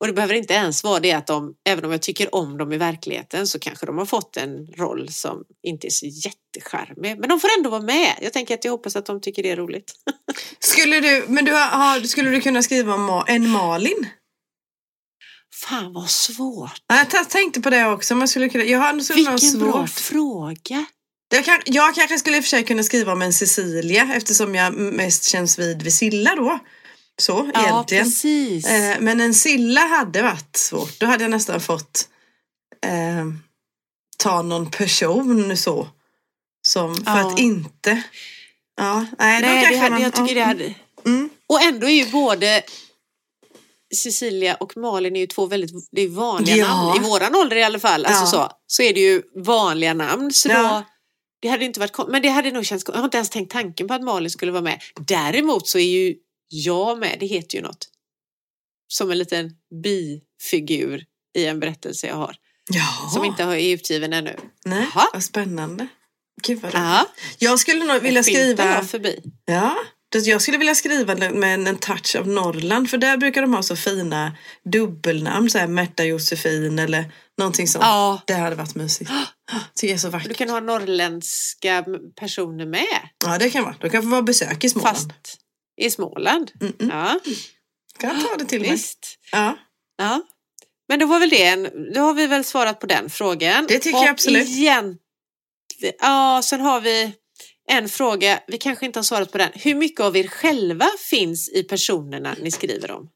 Och det behöver inte ens vara det att de, även om jag tycker om dem i verkligheten så kanske de har fått en roll som inte är så jättecharmig. Men de får ändå vara med. Jag tänker att jag hoppas att de tycker det är roligt. Skulle du, men du har, skulle du kunna skriva om en Malin? Fan vad svårt. Ja, Jag tänkte på det också. Man skulle kunna, jag har skulle Vilken bra fråga. Jag, kan, jag kanske skulle i och för sig kunna skriva om en Cecilia eftersom jag mest känns vid vid Silla då. Så Ja, egentligen. precis. Eh, men en Silla hade varit svårt. Då hade jag nästan fått eh, ta någon person så. Som, för Ja. att inte... Ja, nej, då Nej, det kanske hade, man, jag tycker det ja. hade... Mm. Och ändå är ju både Cecilia och Malin är ju två väldigt det är vanliga Ja. namn. I våran ålder i alla fall. Alltså så, så är det ju vanliga namn. Så då, det hade inte varit Men det hade nog känts Jag har inte ens tänkt tanken på att Malin skulle vara med. Däremot så är ju jag med. Det heter ju något. Som en liten bifigur i en berättelse jag har. Ja, Som inte har- är utgiven ännu. nej, Jaha. vad spännande. Gud vad Jag skulle nog vilja skriva... förbi. Ja, det- jag skulle vilja skriva med en, touch av Norrland för där brukar de ha så fina dubbelnamn, så här Märta Josefin eller någonting sånt. Ja, Det hade varit mysigt. Tycker jag är så du vackert. kan ha norrländska personer med. Ja, det kan vara. De kan få vara besök i Småland. Fast i Småland. Mm -mm. Ja, Kan ta det till mig. visst. Ja. Ja. Men då var väl det en, då har vi väl svarat på den frågan. Det tycker Och jag absolut. Igen, ja, sen har vi en fråga, vi kanske inte har svarat på den. Hur mycket av er själva finns i personerna ni skriver om?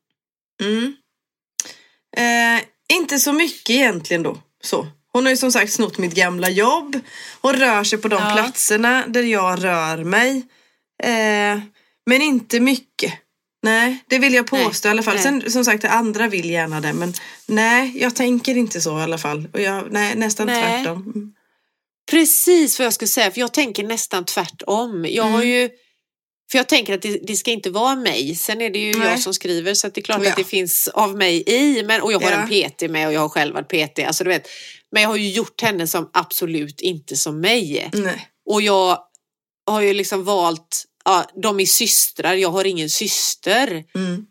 Mm. Eh, inte så mycket egentligen då. Så. Hon har ju som sagt snott mitt gamla jobb. Hon rör sig på de Ja. platserna där jag rör mig. Eh, men inte mycket. Nej, det vill jag Nej, påstå i alla fall. nej. Sen som sagt, andra vill gärna det. Men nej, jag tänker inte så i alla fall. Och jag, nej, nästan Nej. tvärtom. Precis vad jag skulle säga, för jag tänker nästan tvärtom. Jag har Mm. ju, för jag tänker att det, det ska inte vara mig. Sen är det ju Nej. jag som skriver så att det är klart Ja. att det finns av mig i. Men, och jag har Ja. en PT med och jag har själv varit PT. Alltså, du vet, men jag har ju gjort henne som absolut inte som mig. Nej. Och jag har ju liksom valt, ja, de är systrar, jag har ingen syster. Mm.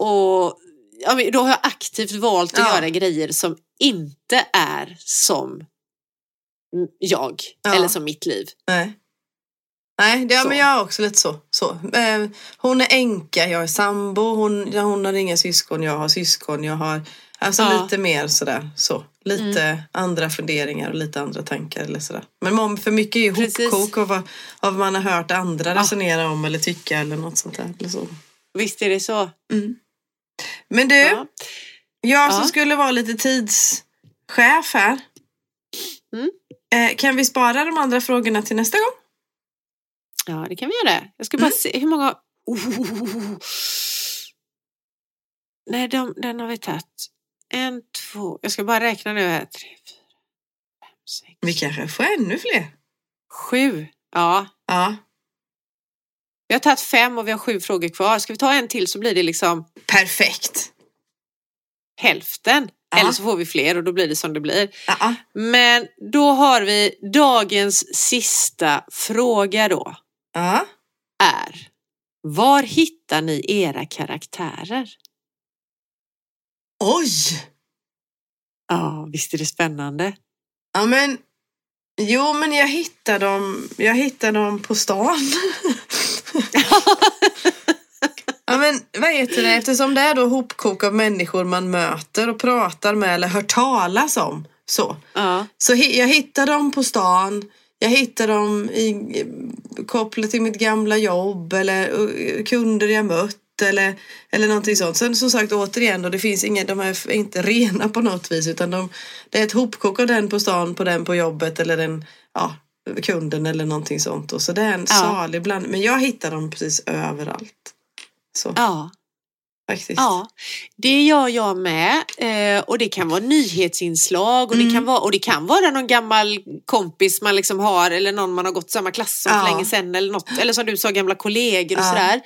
Och ja, då har jag aktivt valt att Ja. göra grejer som inte är som jag Ja. eller som mitt liv. Nej. Nej, det, ja, men jag är också lite så. så. Eh, hon är änka, jag är sambo. Hon, hon har inga syskon, jag har syskon. Jag har alltså lite mer sådär. Så. Lite andra funderingar och lite andra tankar eller sådär. Men för mycket är ju hopkok av vad, vad man har hört andra Ja. resonera om eller tycka eller något sånt där. Eller så. Visst är det så. Mm. Men du, Ja. jag Ja. som skulle vara lite tidschef här. Mm. Eh, kan vi spara de andra frågorna till nästa gång? ja, det kan vi göra. Jag ska bara Mm. se hur många... Oh. Nej, de, den har vi tagit. En, två... Jag ska bara räkna nu här. Tre, fyra, fem, sex, Vi kanske får ännu fler. sju. Ja, Ja, vi har tagit fem och vi har sju frågor kvar. Ska vi ta en till så blir det liksom perfekt. hälften. Ja. Eller så får vi fler och då blir det som det blir. Ja. Men då har vi dagens sista fråga då. ja. Är var hittar ni era karaktärer? Oj! Ja, visst är det spännande? Ja, men... Jo, men jag hittar dem, jag hittar dem på stan. ja, men vad heter det? Eftersom det är då hopkok av människor man möter och pratar med eller hör talas om Så. Ja. Så jag hittar dem på stan. Jag hittar dem i, kopplat till mitt gamla jobb eller uh, kunder jag mött eller, eller någonting sånt. Sen som sagt återigen då, det finns inga, de är inte rena på något vis utan de, det är ett hopkok av den på stan på den på jobbet eller den, ja, kunden eller någonting sånt. Och så det är en Ja. salig blandning. Men jag hittar dem precis överallt. Så ja. faktiskt. Ja, det gör jag med. Eh, och det kan vara nyhetsinslag och, det kan vara, och det kan vara någon gammal kompis man liksom har eller någon man har gått samma klass som Ja. för länge sedan eller något. Eller som du sa, gamla kollegor och Ja. sådär.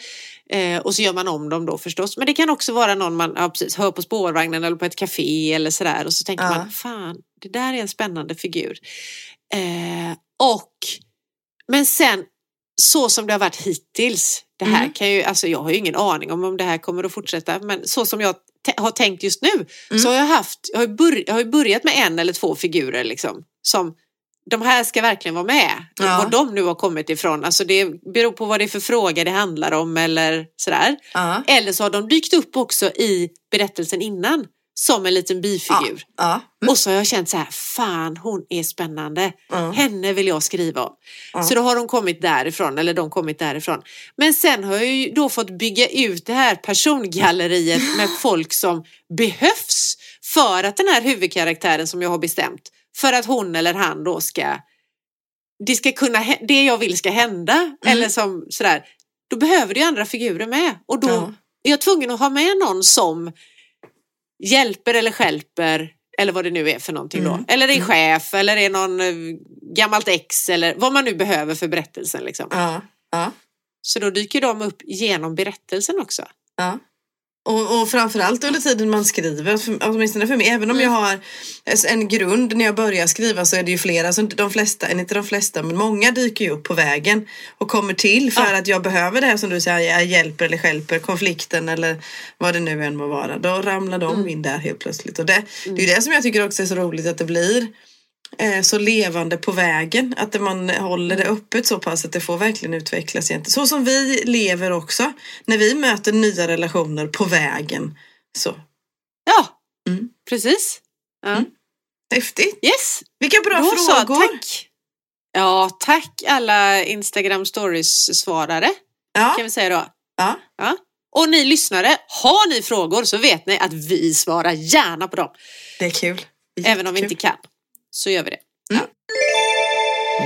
Eh, och så gör man om dem då förstås. Men det kan också vara någon man ja, precis, hör på spårvagnen eller på ett café eller sådär. Och så tänker Ja. man, fan, det där är en spännande figur. Eh, och, men sen så som det har varit hittills. Det här Mm. kan ju, alltså jag har ju ingen aning om om det här kommer att fortsätta. Men så som jag har tänkt just nu Mm. så har jag haft, jag har, bör, jag har börjat med en eller två figurer liksom. Som de här ska verkligen vara med. Ja. Var de nu har kommit ifrån. Alltså det beror på vad det är för fråga det handlar om eller sådär. Ja. Eller så har de dykt upp också i berättelsen innan. Som en liten bifigur. Ja. Och så har jag känt så här, fan hon är spännande. Ja. Henne vill jag skriva om. Ja. Så då har de kommit därifrån, eller de kommit därifrån. Men sen har jag ju då fått bygga ut det här persongalleriet med folk som behövs för att den här huvudkaraktären som jag har bestämt, för att hon eller han då ska, det ska kunna, det jag vill ska hända, Mm. eller som sådär, då behöver ju andra figurer med. Och då Ja. är jag tvungen att ha med någon som hjälper eller skälper eller vad det nu är för någonting då. Mm. Eller är Mm. chef eller är någon eh, gammalt ex eller vad man nu behöver för berättelsen. Liksom. Ja. Ja. Så då dyker de upp genom berättelsen också. Ja. Och, och framförallt under tiden man skriver, för, åtminstone för mig, även om jag har en grund när jag börjar skriva så är det ju flera, så de flesta, inte de flesta, men många dyker ju upp på vägen och kommer till för Ja. att jag behöver det här som du säger, jag hjälper eller hjälper konflikten eller vad det nu än må vara. Då ramlar de in där helt plötsligt. Och det, det är ju det som jag tycker också är så roligt att det blir så levande på vägen. Att man håller det öppet så pass att det får verkligen utvecklas. egentligen. Så som vi lever också. När vi möter nya relationer på vägen. Så Ja, Mm. precis. Ja. Mm. häftigt. Yes, Vilka bra då så. frågor. Tack. Ja, tack alla Instagram stories-svarare Ja, kan vi säga då. ja. Ja. Och ni lyssnare, har ni frågor så vet ni att vi svarar gärna på dem. det är kul. Även om vi Jättekul. inte kan, så gör vi det. Mm. Ja.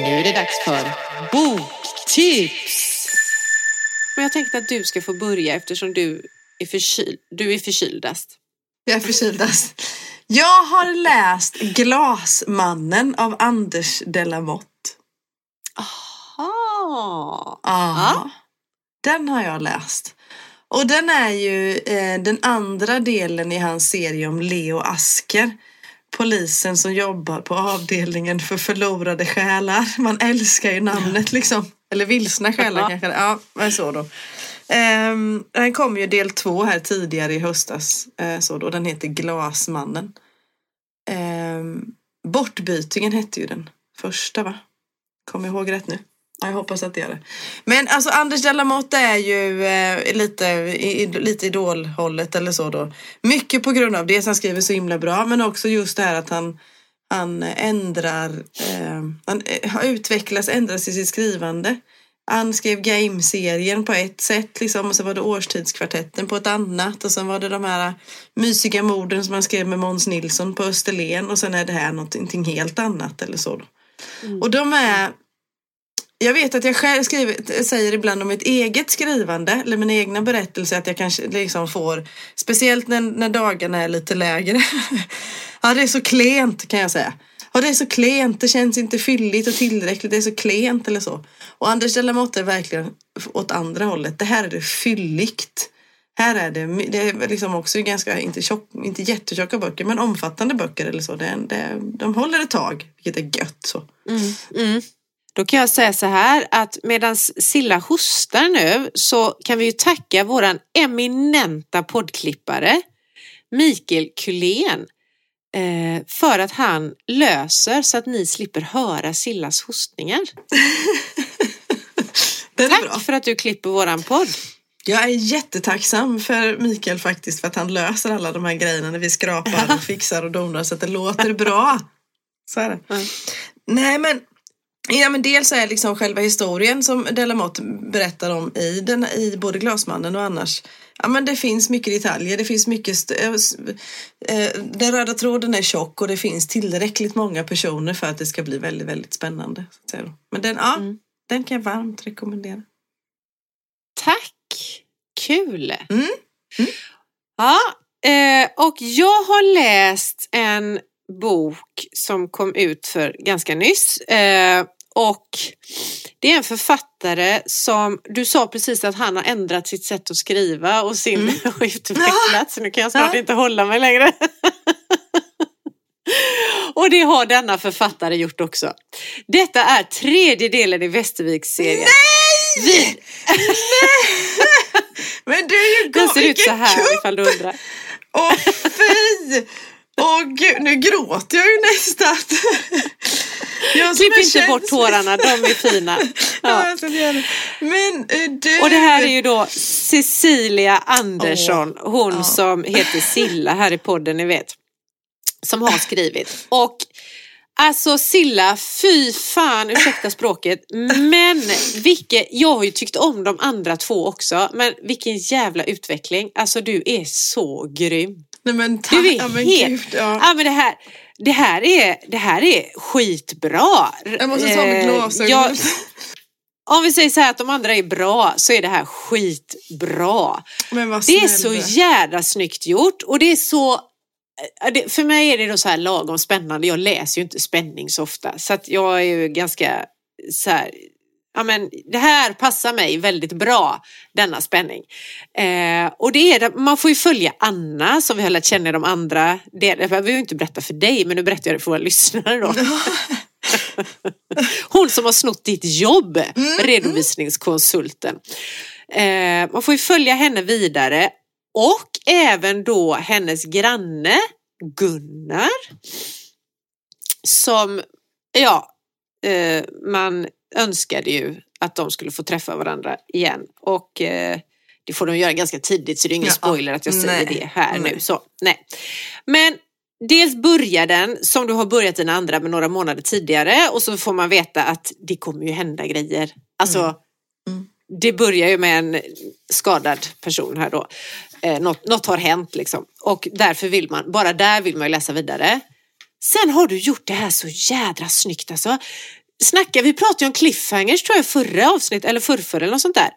Nu är det dags för boktips. Men jag tänkte att du ska få börja eftersom du är, förkyld. du är förkyldast. Jag är förkyldas. Jag har läst Glasmannen av Anders Delamotte. Aha. Ja. Den har jag läst. Och den är ju eh, den andra delen i hans serie om Leo Asker. Polisen som jobbar på avdelningen för förlorade själar. Man älskar ju namnet liksom. Eller vilsna själar Ja. kanske. Ja, men så då. Um, den kom ju del två här tidigare i höstas. eh, så då. Den heter Glasmannen. Um, Bortbytingen hette ju den första va? Kommer jag ihåg rätt nu? Ja, jag hoppas att det gör det. Men alltså Anders Delamotte är ju eh, lite, i, lite idolhållet eller så då. Mycket på grund av det han skriver så himla bra men också just det här att han, han ändrar, eh, han eh, har utvecklats, ändras i sitt skrivande. Han skrev Game-serien på ett sätt liksom och så var det Årstidskvartetten på ett annat och sen var det de här mysiga morden som han skrev med Måns Nilsson på Österlen och sen är det här någonting helt annat eller så. Då. Och de är jag vet att jag själv skriver, säger ibland om mitt eget skrivande eller mina egna berättelser att jag kanske liksom får, speciellt när, när dagarna är lite lägre. ja, det är så klent kan jag säga. Ja, det är så klent, det känns inte fylligt och tillräckligt, det är så klent eller så. Och Anders Delamotte är verkligen åt andra hållet. Det här är det fylligt. Här är det, det är liksom också ganska, inte, tjock, inte jättetjocka böcker, men omfattande böcker eller så. Det, det, de håller ett tag, vilket är gött så. Mm. mm. Då kan jag säga så här att medan Silla hostar nu så kan vi ju tacka våran eminenta poddklippare Mikael Kulén eh, för att han löser så att ni slipper höra Sillas hostningar. Tack bra. för att du klipper våran podd. Jag är jättetacksam för Mikael faktiskt för att han löser alla de här grejerna när vi skrapar och fixar och donar så att det låter bra. Så är det. Mm. Nej men, ja, men dels är liksom själva historien som Delamotte berättar om i, den, i både Glasmannen och annars. Ja men det finns mycket detaljer, det finns mycket, eh, den röda tråden är tjock och det finns tillräckligt många personer för att det ska bli väldigt, väldigt spännande. Men den, ja, Mm. den kan jag varmt rekommendera. Tack! Kul! Mm. Ja, eh, och jag har läst en bok som kom ut för ganska nyss. Eh, och det är en författare som, du sa precis att han har ändrat sitt sätt att skriva och sin Mm. och utvecklats, så nu kan jag snart inte hålla mig längre. och det har denna författare gjort också. Detta är tredje delen i Västerviks-serien. Nej! Men det är ju Den ser ut så här kupp! ifall du undrar. Åh fy! Åh gud, nu gråter jag ju nästan. Jag Klipp inte bort känslig. tårarna, de är fina. Ja. Men eh, du. Och det här är ju då Cecilia Andersson, hon Ja. som heter Silla här i podden, ni vet. Som har skrivit. Och alltså Silla, fy fan, ursäkta språket, men vilket, jag har ju tyckt om de andra två också, men vilken jävla utveckling. Alltså du är så grym. Nej men tack. Du är ja, men helt... gud, ja. Ja men det här, det här är, det här är skitbra. Jag måste ta med Eh, glasögonen. Om vi säger så här att de andra är bra så är det här skitbra. Men vad Det är så jädra snyggt gjort och det är så eh, för mig är det då så här lagom spännande. Jag läser ju inte spänning så ofta så att jag är ju ganska så här Ja, men det här passar mig väldigt bra, denna spänning. Eh, och det är det, man får ju följa Anna som vi har lärt känna i de andra. Det, jag behöver ju inte berätta för dig, men nu berättar jag det för våra lyssnare då. Hon som har snott ditt jobb, redovisningskonsulten. Eh, man får ju följa henne vidare och även då hennes granne Gunnar. Som, ja, eh, man önskade ju att de skulle få träffa varandra igen. Och eh, det får de göra ganska tidigt så det är ingen Ja, spoiler att jag säger nej, det här nej. nu. Så, nej. Men dels börjar den som du har börjat dina andra med några månader tidigare och så får man veta att det kommer ju hända grejer. Alltså, Mm. det börjar ju med en skadad person här då. Eh, något, något har hänt liksom och därför vill man, bara där vill man ju läsa vidare. Sen har du gjort det här så jädra snyggt alltså. Snacka, vi pratade ju om cliffhangers tror jag förra avsnitt eller förrförra eller något sånt där.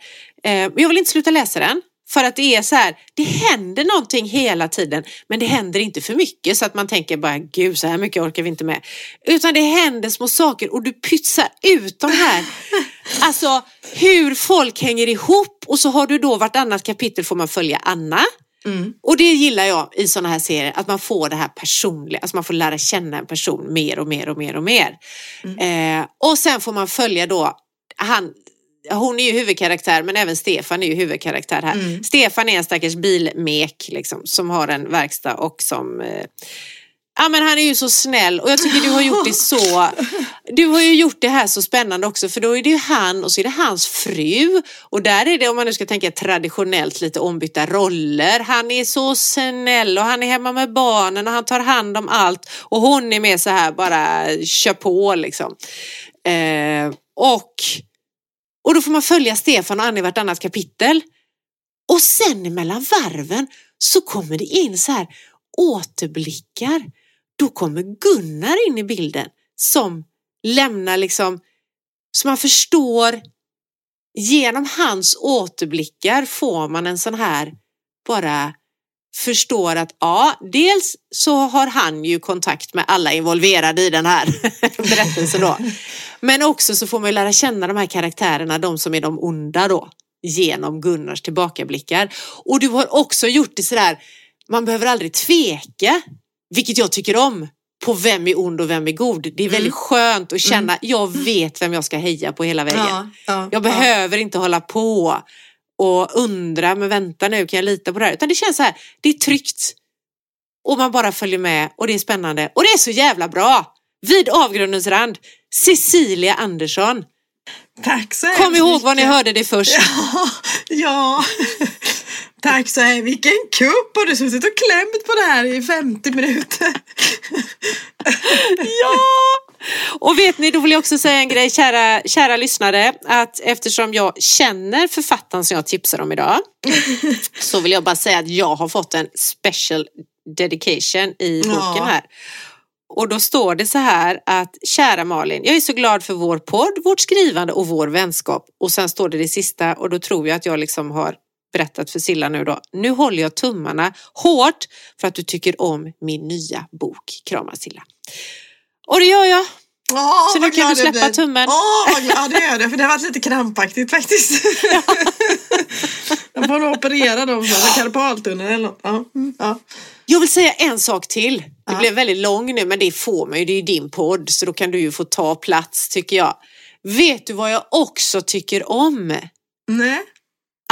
Eh, jag vill inte sluta läsa den. För att det är så här, det händer någonting hela tiden men det händer inte för mycket så att man tänker bara gud så här mycket orkar vi inte med. Utan det händer små saker och du pytsar ut de här. Alltså hur folk hänger ihop och så har du då vartannat kapitel får man följa Anna. Mm. Och det gillar jag i sådana här serier, att man får det här personliga, alltså man får lära känna en person mer och mer och mer och mer. Eh, och sen får man följa då, han, hon är ju huvudkaraktär men även Stefan är ju huvudkaraktär här. Mm. Stefan är en stackars bilmek liksom, som har en verkstad och som eh, Ja men han är ju så snäll och jag tycker du har gjort det så Du har ju gjort det här så spännande också för då är det ju han och så är det hans fru och där är det om man nu ska tänka traditionellt lite ombytta roller. Han är så snäll och han är hemma med barnen och han tar hand om allt och hon är med så här bara kör på liksom. Eh, och, och då får man följa Stefan och Annie i vartannat kapitel. Och sen mellan varven så kommer det in så här återblickar. Då kommer Gunnar in i bilden som lämnar liksom, så man förstår genom hans återblickar får man en sån här bara förstår att ja, dels så har han ju kontakt med alla involverade i den här berättelsen då. Men också så får man ju lära känna de här karaktärerna, de som är de onda då, genom Gunnars tillbakablickar. Och du har också gjort det sådär, man behöver aldrig tveka, vilket jag tycker om, på vem är ond och vem är god. Det är väldigt skönt att känna, jag vet vem jag ska heja på hela vägen. Ja, ja, Jag behöver inte hålla på och undra, men vänta nu, kan jag lita på det här? Utan det känns så här, det är tryggt. Och man bara följer med och det är spännande. Och det är så jävla bra! Vid avgrundens rand, Cecilia Andersson. Tack så Kom ihåg var ni hörde det först. Ja, ja. Tack så här, vilken kupp! Har du suttit och klämt på det här i 50 minuter? Ja! Och vet ni, då vill jag också säga en grej, kära, kära lyssnare, att eftersom jag känner författaren som jag tipsar om idag, så vill jag bara säga att jag har fått en special dedication i boken Ja. här. Och då står det så här att kära Malin, jag är så glad för vår podd, vårt skrivande och vår vänskap. Och sen står det det sista och då tror jag att jag liksom har berättat för Silla nu då. Nu håller jag tummarna hårt för att du tycker om min nya bok. Kramar Silla. Och det gör jag. Åh, Så nu kan du jag släppa blir. tummen. Åh, vad glad det gör det, för det har varit lite krampaktigt faktiskt. jag får nog operera dem, så karpaltunneln eller något. Ja. mm, Ja. Jag vill säga en sak till. Det Ja. blev väldigt lång nu men det får man ju, det är ju din podd så då kan du ju få ta plats tycker jag. Vet du vad jag också tycker om? Nej.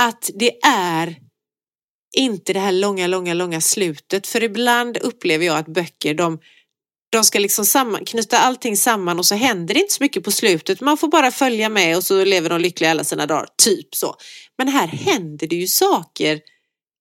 Att det är inte det här långa, långa, långa slutet. För ibland upplever jag att böcker, de, de ska liksom samman, knyta allting samman och så händer det inte så mycket på slutet. Man får bara följa med och så lever de lyckliga alla sina dagar, typ så. Men här händer det ju saker,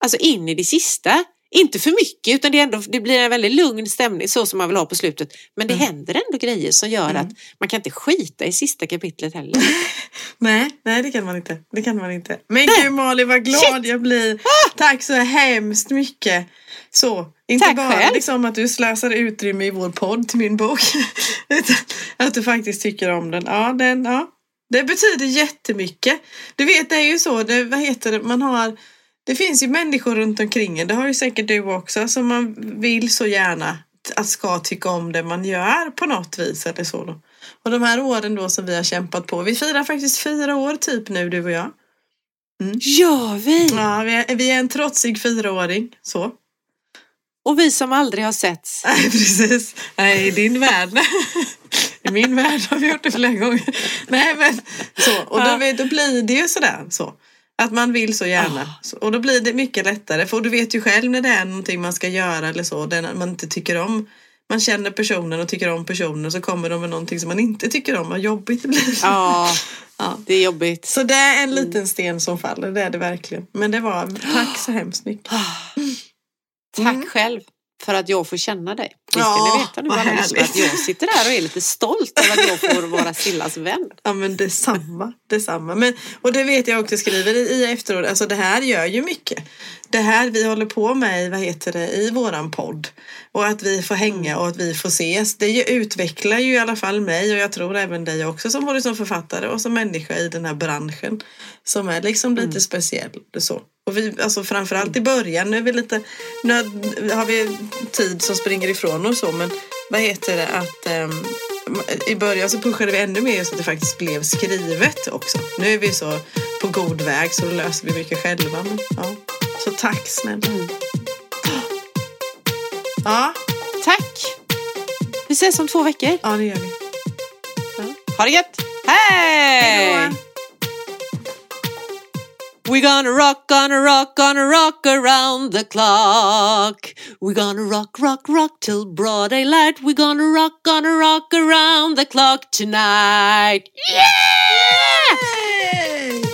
alltså in i det sista. Inte för mycket utan det, ändå, det blir en väldigt lugn stämning så som man vill ha på slutet. Men det Mm. händer ändå grejer som gör Mm. att man kan inte skita i sista kapitlet heller. Nej, nej det kan man inte. Det kan man inte. Men Nej. gud Malin vad glad Shit. jag blir. Tack så hemskt mycket. Så, inte Tack bara själv. liksom att du slösar utrymme i vår podd till min bok. utan att du faktiskt tycker om den. Ja, den, ja. Det betyder jättemycket. Du vet det är ju så, det, vad heter det, man har det finns ju människor runt omkring en, det har ju säkert du också, som man vill så gärna att ska tycka om det man gör på något vis eller så då. Och de här åren då som vi har kämpat på, vi firar faktiskt fyra år typ nu du och jag. Gör vi? Ja, vi är, vi är en trotsig fyraåring, så. Och vi som aldrig har setts. Nej, precis. Nej, i din värld. I min värld har vi gjort det flera gånger. Nej, men så. Och då, då blir det ju sådär så. Att man vill så gärna. Ah. Så- Och då blir det mycket lättare. För du vet ju själv när det är någonting man ska göra eller så. Den man inte tycker om. Man känner personen och tycker om personen. Så kommer de med någonting som man inte tycker om. Vad jobbigt det blir. Ja, Ja. det är jobbigt. Så det är en liten sten som faller. Det är det verkligen. Men det var, tack så hemskt mycket. Tack Mm. själv för att jag får känna dig. Det ska Ja, ni veta nu alla att jag sitter där och är lite stolt över att jag får vara Sillas vän. Ja men detsamma, detsamma. Men, och det vet jag också skriver i, i efteråt, alltså det här gör ju mycket. Det här vi håller på med vad heter det, i våran podd. Och att vi får hänga och att vi får ses. Det ju, utvecklar ju i alla fall mig och jag tror även dig också som både som författare och som människa i den här branschen. Som är liksom lite speciell. Så. Och vi, alltså framförallt i början, nu är vi lite, nu har vi tid som springer ifrån och så men vad heter det att ehm, i början så pushade vi ännu mer så att det faktiskt blev skrivet också. Nu är vi så på god väg så då löser vi mycket själva. Men, ja. Så tack snälla. Mm. Ja, Tack! Vi ses om två veckor. ja det gör vi. Ha det gött! Hej! Hejdå. We gonna rock, gonna rock, gonna rock around the clock. We gonna rock, rock, rock till broad daylight. We gonna rock, gonna rock around the clock tonight. Yeah! Yay!